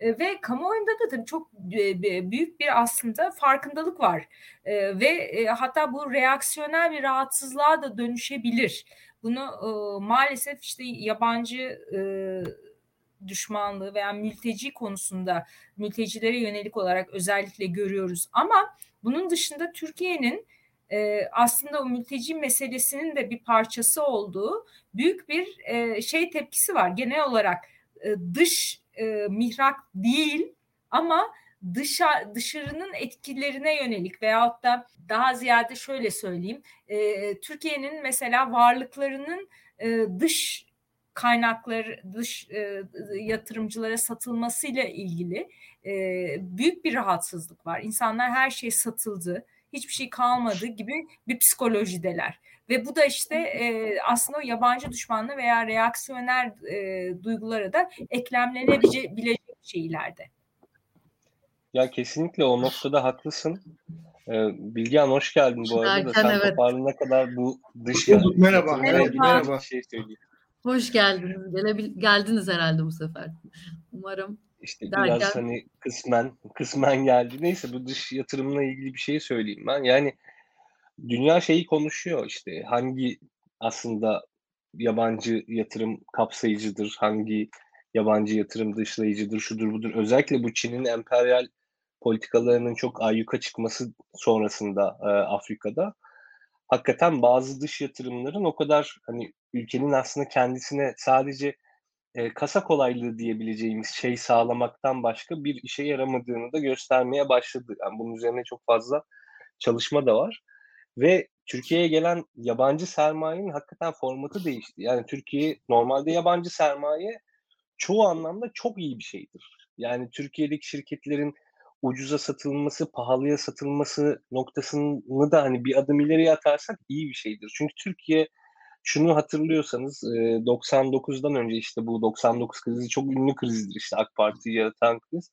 Speaker 2: E, ve kamuoyunda da tabii çok e, büyük bir aslında farkındalık var. E, ve e, hatta bu reaksiyonel bir rahatsızlığa da dönüşebilir. Bunu e, maalesef işte yabancı e, düşmanlığı veya mülteci konusunda mültecilere yönelik olarak özellikle görüyoruz. Ama bunun dışında Türkiye'nin e, aslında o mülteci meselesinin de bir parçası olduğu büyük bir e, şey tepkisi var. Genel olarak e, dış e, mihrak değil ama dışa, dışarının etkilerine yönelik veyahut da daha ziyade şöyle söyleyeyim e, Türkiye'nin mesela varlıklarının e, dış kaynaklar dış e, yatırımcılara satılmasıyla ilgili e, büyük bir rahatsızlık var. İnsanlar her şey satıldı, hiçbir şey kalmadı gibi bir psikolojideler. Ve bu da işte e, aslında o yabancı düşmanlığı veya reaksiyoner e, duygulara da eklemlenebilecek şeylerde.
Speaker 3: Ya kesinlikle o noktada haklısın. Ee, Bilgehan hoş geldin bu arada. Derken, Sen evet. toparlanana kadar bu dış
Speaker 4: merhaba. Merhaba. merhaba.
Speaker 1: Şey söyleyeyim. Hoş geldiniz. Gelebil geldiniz herhalde bu sefer. Umarım.
Speaker 3: İşte derken... biraz hani kısmen kısmen geldi. Neyse bu dış yatırımla ilgili bir şey söyleyeyim ben. Yani dünya şeyi konuşuyor işte hangi aslında yabancı yatırım kapsayıcıdır, hangi yabancı yatırım dışlayıcıdır, şudur budur. Özellikle bu Çin'in emperyal politikalarının çok ayyuka çıkması sonrasında e, Afrika'da hakikaten bazı dış yatırımların o kadar hani ülkenin aslında kendisine sadece e, kasa kolaylığı diyebileceğimiz şey sağlamaktan başka bir işe yaramadığını da göstermeye başladı. Yani bunun üzerine çok fazla çalışma da var. Ve Türkiye'ye gelen yabancı sermayenin hakikaten formatı değişti. Yani Türkiye normalde yabancı sermaye çoğu anlamda çok iyi bir şeydir. Yani Türkiye'deki şirketlerin ucuza satılması, pahalıya satılması noktasını da hani bir adım ileriye atarsak iyi bir şeydir. Çünkü Türkiye şunu hatırlıyorsanız 99'dan önce işte bu 99 krizi çok ünlü krizdir işte AK Parti'yi yaratan kriz.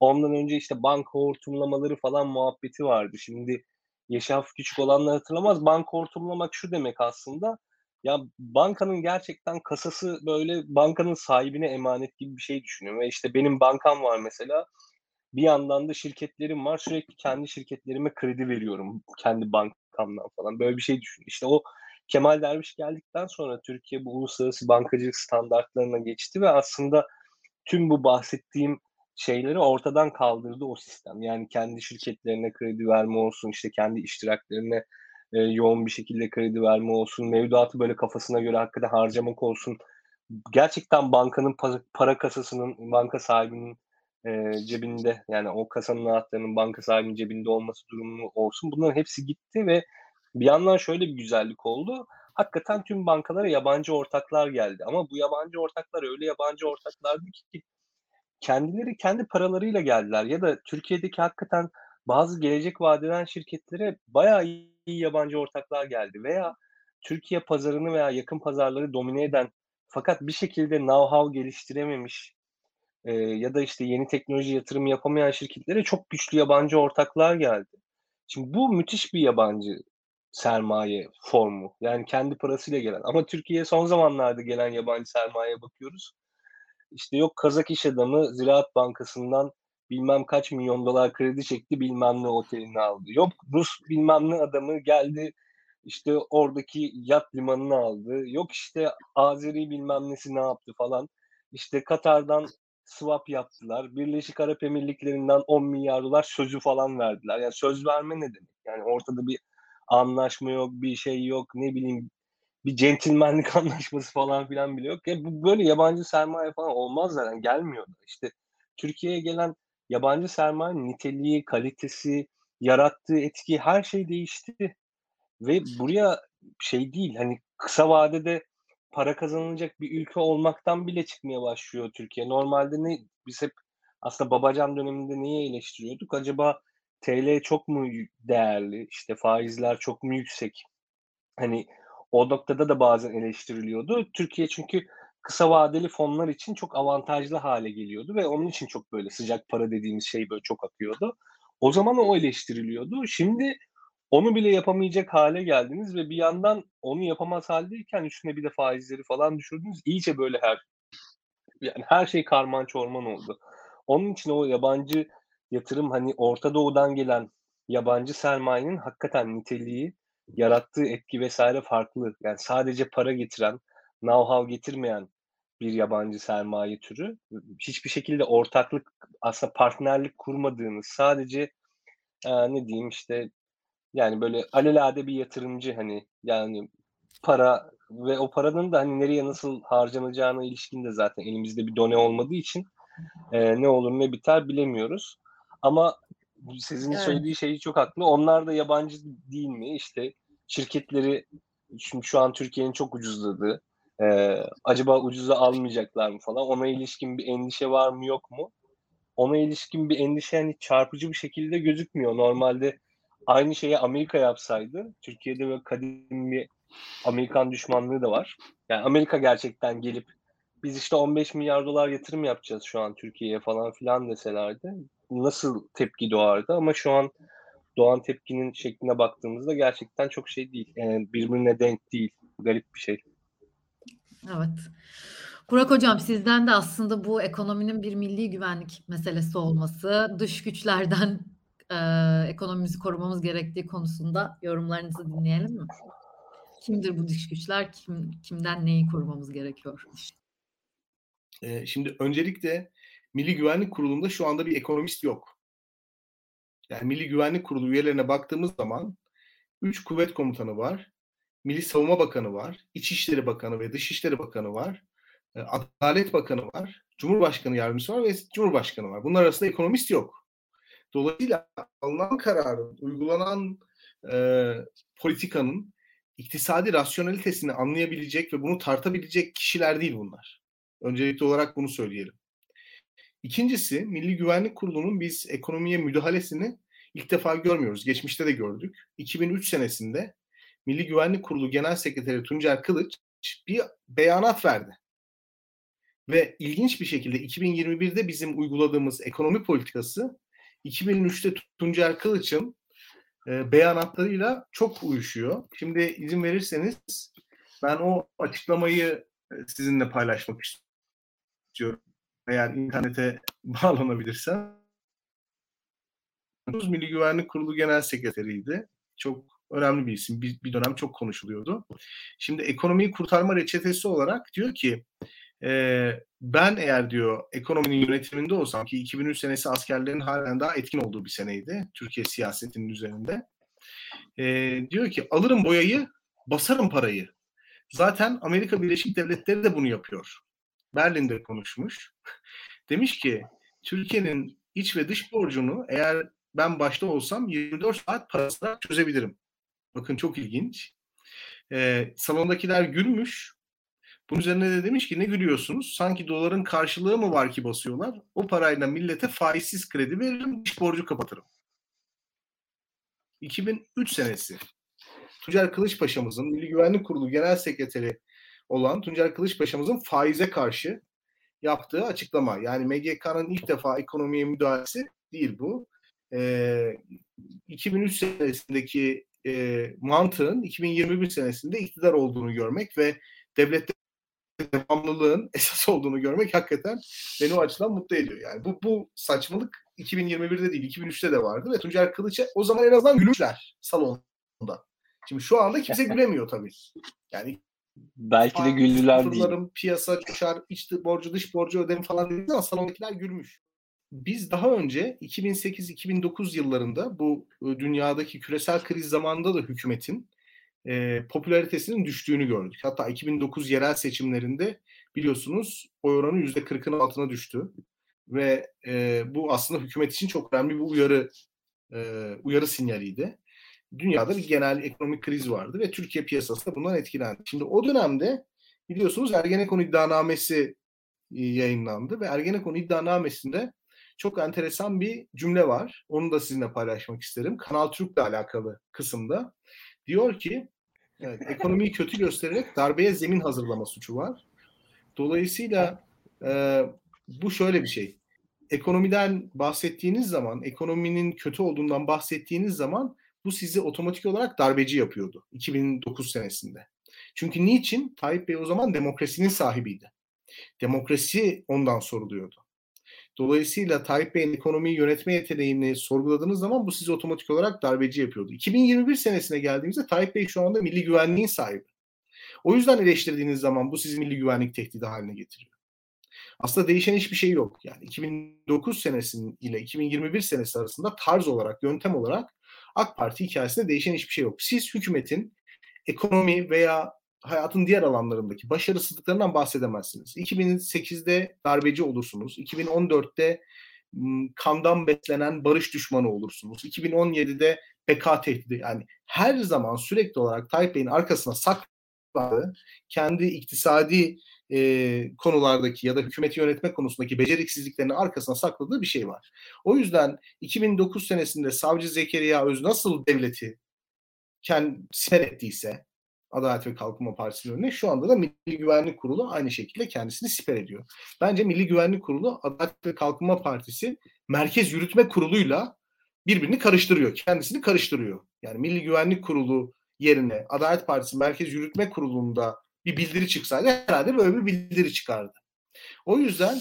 Speaker 3: Ondan önce işte banka hortumlamaları falan muhabbeti vardı. Şimdi Yaşaf küçük olanlar hatırlamaz. Banka hortumlamak şu demek aslında. Ya bankanın gerçekten kasası böyle bankanın sahibine emanet gibi bir şey düşünüyorum. Ve işte benim bankam var mesela. Bir yandan da şirketlerim var. Sürekli kendi şirketlerime kredi veriyorum. Kendi bankamdan falan. Böyle bir şey düşün. İşte o Kemal Derviş geldikten sonra Türkiye bu uluslararası bankacılık standartlarına geçti ve aslında tüm bu bahsettiğim şeyleri ortadan kaldırdı o sistem. Yani kendi şirketlerine kredi verme olsun, işte kendi iştiraklerine e, yoğun bir şekilde kredi verme olsun, mevduatı böyle kafasına göre hakikaten harcamak olsun. Gerçekten bankanın para kasasının, banka sahibinin e, cebinde yani o kasanın anahtarının banka sahibinin cebinde olması durumu olsun. Bunların hepsi gitti ve bir yandan şöyle bir güzellik oldu. Hakikaten tüm bankalara yabancı ortaklar geldi. Ama bu yabancı ortaklar öyle yabancı ortaklardı ki kendileri kendi paralarıyla geldiler. Ya da Türkiye'deki hakikaten bazı gelecek vadeden şirketlere bayağı iyi yabancı ortaklar geldi. Veya Türkiye pazarını veya yakın pazarları domine eden fakat bir şekilde know-how geliştirememiş e, ya da işte yeni teknoloji yatırımı yapamayan şirketlere çok güçlü yabancı ortaklar geldi. Şimdi bu müthiş bir yabancı sermaye formu. Yani kendi parasıyla gelen. Ama Türkiye'ye son zamanlarda gelen yabancı sermaye bakıyoruz. İşte yok Kazak iş adamı Ziraat Bankası'ndan bilmem kaç milyon dolar kredi çekti bilmem ne otelini aldı. Yok Rus bilmem ne adamı geldi işte oradaki yat limanını aldı. Yok işte Azeri bilmem nesi ne yaptı falan. İşte Katar'dan swap yaptılar. Birleşik Arap Emirlikleri'nden 10 milyar dolar sözü falan verdiler. Yani söz verme ne demek? Yani ortada bir anlaşma yok, bir şey yok, ne bileyim bir centilmenlik anlaşması falan filan bile yok. Ya bu böyle yabancı sermaye falan olmaz zaten gelmiyor. İşte Türkiye'ye gelen yabancı sermayenin niteliği, kalitesi, yarattığı etki her şey değişti. Ve buraya şey değil hani kısa vadede para kazanılacak bir ülke olmaktan bile çıkmaya başlıyor Türkiye. Normalde ne biz hep aslında Babacan döneminde neyi eleştiriyorduk? Acaba TL çok mu değerli? İşte faizler çok mu yüksek? Hani o noktada da bazen eleştiriliyordu. Türkiye çünkü kısa vadeli fonlar için çok avantajlı hale geliyordu ve onun için çok böyle sıcak para dediğimiz şey böyle çok akıyordu. O zaman o eleştiriliyordu. Şimdi onu bile yapamayacak hale geldiniz ve bir yandan onu yapamaz haldeyken üstüne bir de faizleri falan düşürdünüz. İyice böyle her yani her şey karman çorman oldu. Onun için o yabancı yatırım hani Orta Doğu'dan gelen yabancı sermayenin hakikaten niteliği, yarattığı etki vesaire farklı. Yani sadece para getiren, know-how getirmeyen bir yabancı sermaye türü. Hiçbir şekilde ortaklık, aslında partnerlik kurmadığınız, sadece e, ne diyeyim işte yani böyle alelade bir yatırımcı hani yani para ve o paranın da hani nereye nasıl harcanacağına ilişkin de zaten elimizde bir done olmadığı için e, ne olur ne biter bilemiyoruz. Ama sizin evet. söylediği şeyi çok haklı. Onlar da yabancı değil mi? İşte şirketleri şimdi şu an Türkiye'nin çok ucuzladığı e, acaba ucuza almayacaklar mı falan ona ilişkin bir endişe var mı yok mu? Ona ilişkin bir endişe hani çarpıcı bir şekilde gözükmüyor. Normalde aynı şeyi Amerika yapsaydı Türkiye'de böyle kadim bir Amerikan düşmanlığı da var. Yani Amerika gerçekten gelip biz işte 15 milyar dolar yatırım yapacağız şu an Türkiye'ye falan filan deselerdi nasıl tepki doğardı ama şu an doğan tepkinin şekline baktığımızda gerçekten çok şey değil. Yani birbirine denk değil. Garip bir şey.
Speaker 1: Evet. Burak Hocam sizden de aslında bu ekonominin bir milli güvenlik meselesi olması, dış güçlerden e, ekonomimizi korumamız gerektiği konusunda yorumlarınızı dinleyelim mi? Kimdir bu dış güçler? Kim, kimden neyi korumamız gerekiyor?
Speaker 4: Ee, şimdi öncelikle Milli Güvenlik Kurulu'nda şu anda bir ekonomist yok. Yani Milli Güvenlik Kurulu üyelerine baktığımız zaman 3 kuvvet komutanı var, Milli Savunma Bakanı var, İçişleri Bakanı ve Dışişleri Bakanı var. e, Adalet Bakanı var, Cumhurbaşkanı Yardımcısı var ve Cumhurbaşkanı var. Bunlar arasında ekonomist yok. Dolayısıyla alınan kararın, uygulanan e, politikanın iktisadi rasyonalitesini anlayabilecek ve bunu tartabilecek kişiler değil bunlar. Öncelikli olarak bunu söyleyelim. İkincisi Milli Güvenlik Kurulu'nun biz ekonomiye müdahalesini ilk defa görmüyoruz. Geçmişte de gördük. 2003 senesinde Milli Güvenlik Kurulu Genel Sekreteri Tuncer Kılıç bir beyanat verdi. Ve ilginç bir şekilde 2021'de bizim uyguladığımız ekonomi politikası 2003'te Tuncer Kılıç'ın e, beyanatlarıyla çok uyuşuyor. Şimdi izin verirseniz ben o açıklamayı e, sizinle paylaşmak istiyorum. Eğer internete bağlanabilirsem. Milli Güvenlik Kurulu Genel Sekreteriydi. Çok önemli bir isim. Bir, bir dönem çok konuşuluyordu. Şimdi ekonomiyi kurtarma reçetesi olarak diyor ki e, ben eğer diyor ekonominin yönetiminde olsam ki 2003 senesi askerlerin halen daha etkin olduğu bir seneydi Türkiye siyasetinin üzerinde. E, diyor ki alırım boyayı basarım parayı. Zaten Amerika Birleşik Devletleri de bunu yapıyor. Berlin'de konuşmuş. Demiş ki Türkiye'nin iç ve dış borcunu eğer ben başta olsam 24 saat parasına çözebilirim. Bakın çok ilginç. Ee, salondakiler gülmüş. Bunun üzerine de demiş ki ne gülüyorsunuz? Sanki doların karşılığı mı var ki basıyorlar? O parayla millete faizsiz kredi veririm, dış borcu kapatırım. 2003 senesi. Tuncer Kılıçpaşa'mızın Milli Güvenlik Kurulu Genel Sekreteri olan Tuncer Kılıçpaşa'mızın faize karşı yaptığı açıklama. Yani MGK'nın ilk defa ekonomiye müdahalesi değil bu. Ee, 2003 senesindeki e, mantığın 2021 senesinde iktidar olduğunu görmek ve devlette devamlılığın esas olduğunu görmek hakikaten beni o açıdan mutlu ediyor. Yani bu, bu saçmalık 2021'de değil 2003'te de vardı ve Tuncer Kılıç'a o zaman en azından gülüşler salonda. Şimdi şu anda kimse gülemiyor tabii. Yani
Speaker 3: belki de güldüler değil.
Speaker 4: Piyasa coşar, iç borcu dış borcu ödemi falan dediğiniz zaman salondakiler gülmüş. Biz daha önce 2008-2009 yıllarında bu e, dünyadaki küresel kriz zamanında da hükümetin e, popülaritesinin düştüğünü gördük. Hatta 2009 yerel seçimlerinde biliyorsunuz oy oranı %40'ın altına düştü. Ve e, bu aslında hükümet için çok önemli bir uyarı e, uyarı sinyaliydi. Dünyada bir genel ekonomik kriz vardı ve Türkiye piyasası da bundan etkilendi. Şimdi o dönemde biliyorsunuz Ergenekon iddianamesi yayınlandı ve Ergenekon iddianamesinde çok enteresan bir cümle var. Onu da sizinle paylaşmak isterim. Kanal Türk'le alakalı kısımda. Diyor ki evet, ekonomiyi kötü göstererek darbeye zemin hazırlama suçu var. Dolayısıyla e, bu şöyle bir şey. Ekonomiden bahsettiğiniz zaman, ekonominin kötü olduğundan bahsettiğiniz zaman bu sizi otomatik olarak darbeci yapıyordu 2009 senesinde. Çünkü niçin? Tayyip Bey o zaman demokrasinin sahibiydi. Demokrasi ondan soruluyordu. Dolayısıyla Tayyip Bey'in ekonomiyi yönetme yeteneğini sorguladığınız zaman bu sizi otomatik olarak darbeci yapıyordu. 2021 senesine geldiğimizde Tayyip Bey şu anda milli güvenliğin sahibi. O yüzden eleştirdiğiniz zaman bu sizi milli güvenlik tehdidi haline getiriyor. Aslında değişen hiçbir şey yok. Yani 2009 senesinin ile 2021 senesi arasında tarz olarak, yöntem olarak AK Parti hikayesinde değişen hiçbir şey yok. Siz hükümetin ekonomi veya hayatın diğer alanlarındaki başarısızlıklarından bahsedemezsiniz. 2008'de darbeci olursunuz. 2014'te kandan beslenen barış düşmanı olursunuz. 2017'de PK tehdidi yani her zaman sürekli olarak Tayyip Bey'in arkasına sakladığı kendi iktisadi e, konulardaki ya da hükümeti yönetme konusundaki beceriksizliklerini arkasına sakladığı bir şey var. O yüzden 2009 senesinde Savcı Zekeriya Öz nasıl devleti kendi siper ettiyse Adalet ve Kalkınma Partisi'nin önüne. Şu anda da Milli Güvenlik Kurulu aynı şekilde kendisini siper ediyor. Bence Milli Güvenlik Kurulu Adalet ve Kalkınma Partisi Merkez Yürütme Kurulu'yla birbirini karıştırıyor. Kendisini karıştırıyor. Yani Milli Güvenlik Kurulu yerine Adalet Partisi Merkez Yürütme Kurulu'nda bir bildiri çıksaydı herhalde böyle bir bildiri çıkardı. O yüzden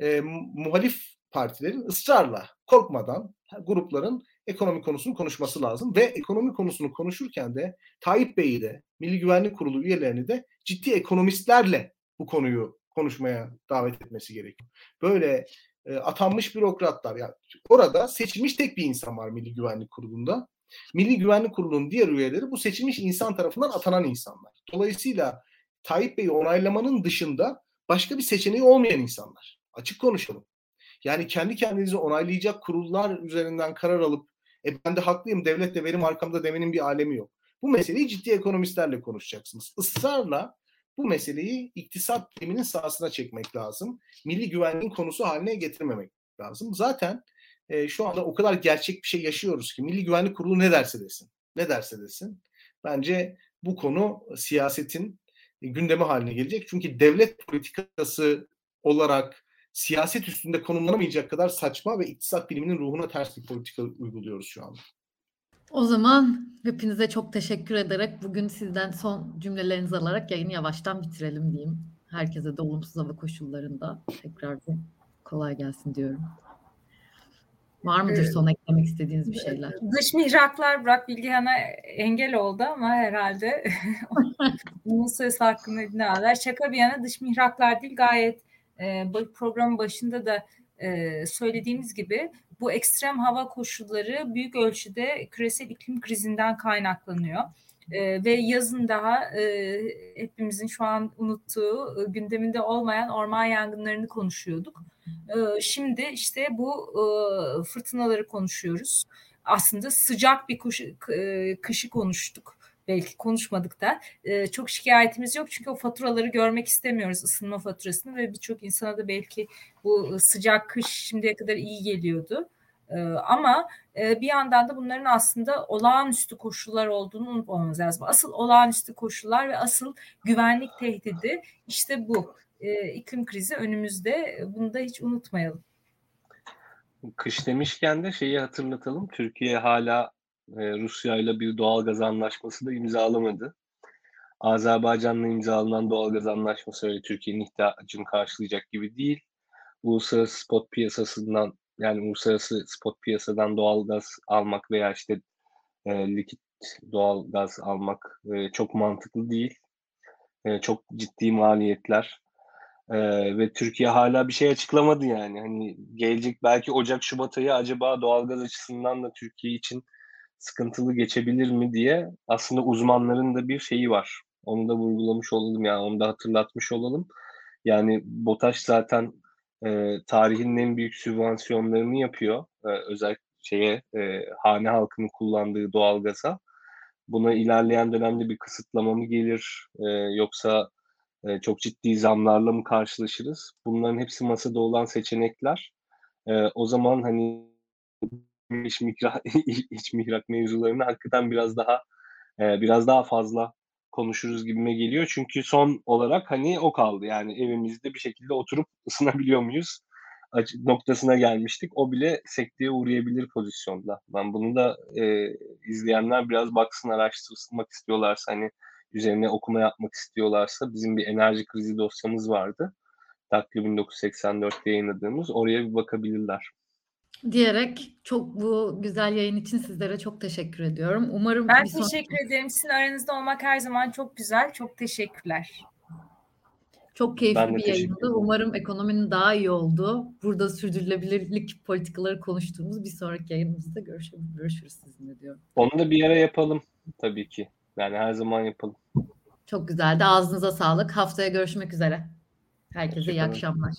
Speaker 4: e, muhalif partilerin ısrarla, korkmadan grupların ekonomi konusunu konuşması lazım ve ekonomi konusunu konuşurken de Tayyip Bey'i de Milli Güvenlik Kurulu üyelerini de ciddi ekonomistlerle bu konuyu konuşmaya davet etmesi gerekiyor. Böyle e, atanmış bürokratlar yani orada seçilmiş tek bir insan var Milli Güvenlik Kurulu'nda. Milli Güvenlik Kurulu'nun diğer üyeleri bu seçilmiş insan tarafından atanan insanlar. Dolayısıyla Tayyip Bey'i onaylamanın dışında başka bir seçeneği olmayan insanlar. Açık konuşalım. Yani kendi kendinizi onaylayacak kurullar üzerinden karar alıp e ben de haklıyım devlet de benim arkamda demenin bir alemi yok. Bu meseleyi ciddi ekonomistlerle konuşacaksınız. Israrla bu meseleyi iktisat biliminin sahasına çekmek lazım. Milli güvenliğin konusu haline getirmemek lazım. Zaten e, şu anda o kadar gerçek bir şey yaşıyoruz ki Milli Güvenlik Kurulu ne derse desin. Ne derse desin. Bence bu konu siyasetin gündemi haline gelecek. Çünkü devlet politikası olarak siyaset üstünde konumlanamayacak kadar saçma ve iktisat biliminin ruhuna ters bir politika uyguluyoruz şu anda.
Speaker 1: O zaman hepinize çok teşekkür ederek bugün sizden son cümlelerinizi alarak yayını yavaştan bitirelim diyeyim. Herkese de olumsuz hava koşullarında tekrar bir kolay gelsin diyorum. Var mıdır son eklemek istediğiniz bir şeyler?
Speaker 2: Dış mihraklar Burak Bilgehan'a engel oldu ama herhalde bunun söz hakkını ne alır. Şaka bir yana dış mihraklar değil gayet e, programın başında da e, söylediğimiz gibi bu ekstrem hava koşulları büyük ölçüde küresel iklim krizinden kaynaklanıyor. Ee, ve yazın daha e, hepimizin şu an unuttuğu e, gündeminde olmayan orman yangınlarını konuşuyorduk. E, şimdi işte bu e, fırtınaları konuşuyoruz. Aslında sıcak bir kuş, e, kışı konuştuk belki konuşmadık da e, çok şikayetimiz yok çünkü o faturaları görmek istemiyoruz ısınma faturasını ve birçok insana da belki bu sıcak kış şimdiye kadar iyi geliyordu. Ama bir yandan da bunların aslında olağanüstü koşullar olduğunu unutmamamız lazım. Asıl olağanüstü koşullar ve asıl güvenlik tehdidi işte bu. İklim krizi önümüzde. Bunu da hiç unutmayalım.
Speaker 3: Kış demişken de şeyi hatırlatalım. Türkiye hala e, Rusya ile bir doğal gaz anlaşması da imzalamadı. Azerbaycan'la imzalanan doğal gaz anlaşması öyle Türkiye'nin ihtiyacını karşılayacak gibi değil. Uluslararası spot piyasasından yani uluslararası spot piyasadan doğal gaz almak veya işte e, likit doğal gaz almak e, çok mantıklı değil. E, çok ciddi maliyetler. E, ve Türkiye hala bir şey açıklamadı yani. Hani gelecek belki Ocak Şubat ayı acaba doğal gaz açısından da Türkiye için sıkıntılı geçebilir mi diye aslında uzmanların da bir şeyi var. Onu da vurgulamış olalım yani onu da hatırlatmış olalım. Yani BOTAŞ zaten e, tarihin en büyük sübvansiyonlarını yapıyor. E, özellikle şeye e, hane halkının kullandığı doğalgaza. Buna ilerleyen dönemde bir kısıtlama mı gelir e, yoksa e, çok ciddi zamlarla mı karşılaşırız? Bunların hepsi masada olan seçenekler. E, o zaman hani iç mihrak, iç mihrak mevzularını hakikaten biraz daha e, biraz daha fazla konuşuruz gibime geliyor. Çünkü son olarak hani o kaldı. Yani evimizde bir şekilde oturup ısınabiliyor muyuz? noktasına gelmiştik. O bile sekteye uğrayabilir pozisyonda. Ben bunu da e, izleyenler biraz baksın araştırsınmak istiyorlarsa hani üzerine okuma yapmak istiyorlarsa bizim bir enerji krizi dosyamız vardı. Daklo 1984'te yayınladığımız. Oraya bir bakabilirler
Speaker 1: diyerek çok bu güzel yayın için sizlere çok teşekkür ediyorum. Umarım
Speaker 2: ben teşekkür sonraki... ederim. Sizin aranızda olmak her zaman çok güzel. Çok teşekkürler.
Speaker 1: Çok keyifli bir yayındı. Umarım ekonominin daha iyi olduğu, burada sürdürülebilirlik politikaları konuştuğumuz bir sonraki yayınımızda görüşürüz, görüşürüz sizinle diyorum.
Speaker 3: Onu da bir yere yapalım tabii ki. Yani her zaman yapalım.
Speaker 1: Çok güzeldi. Ağzınıza sağlık. Haftaya görüşmek üzere. Herkese iyi akşamlar.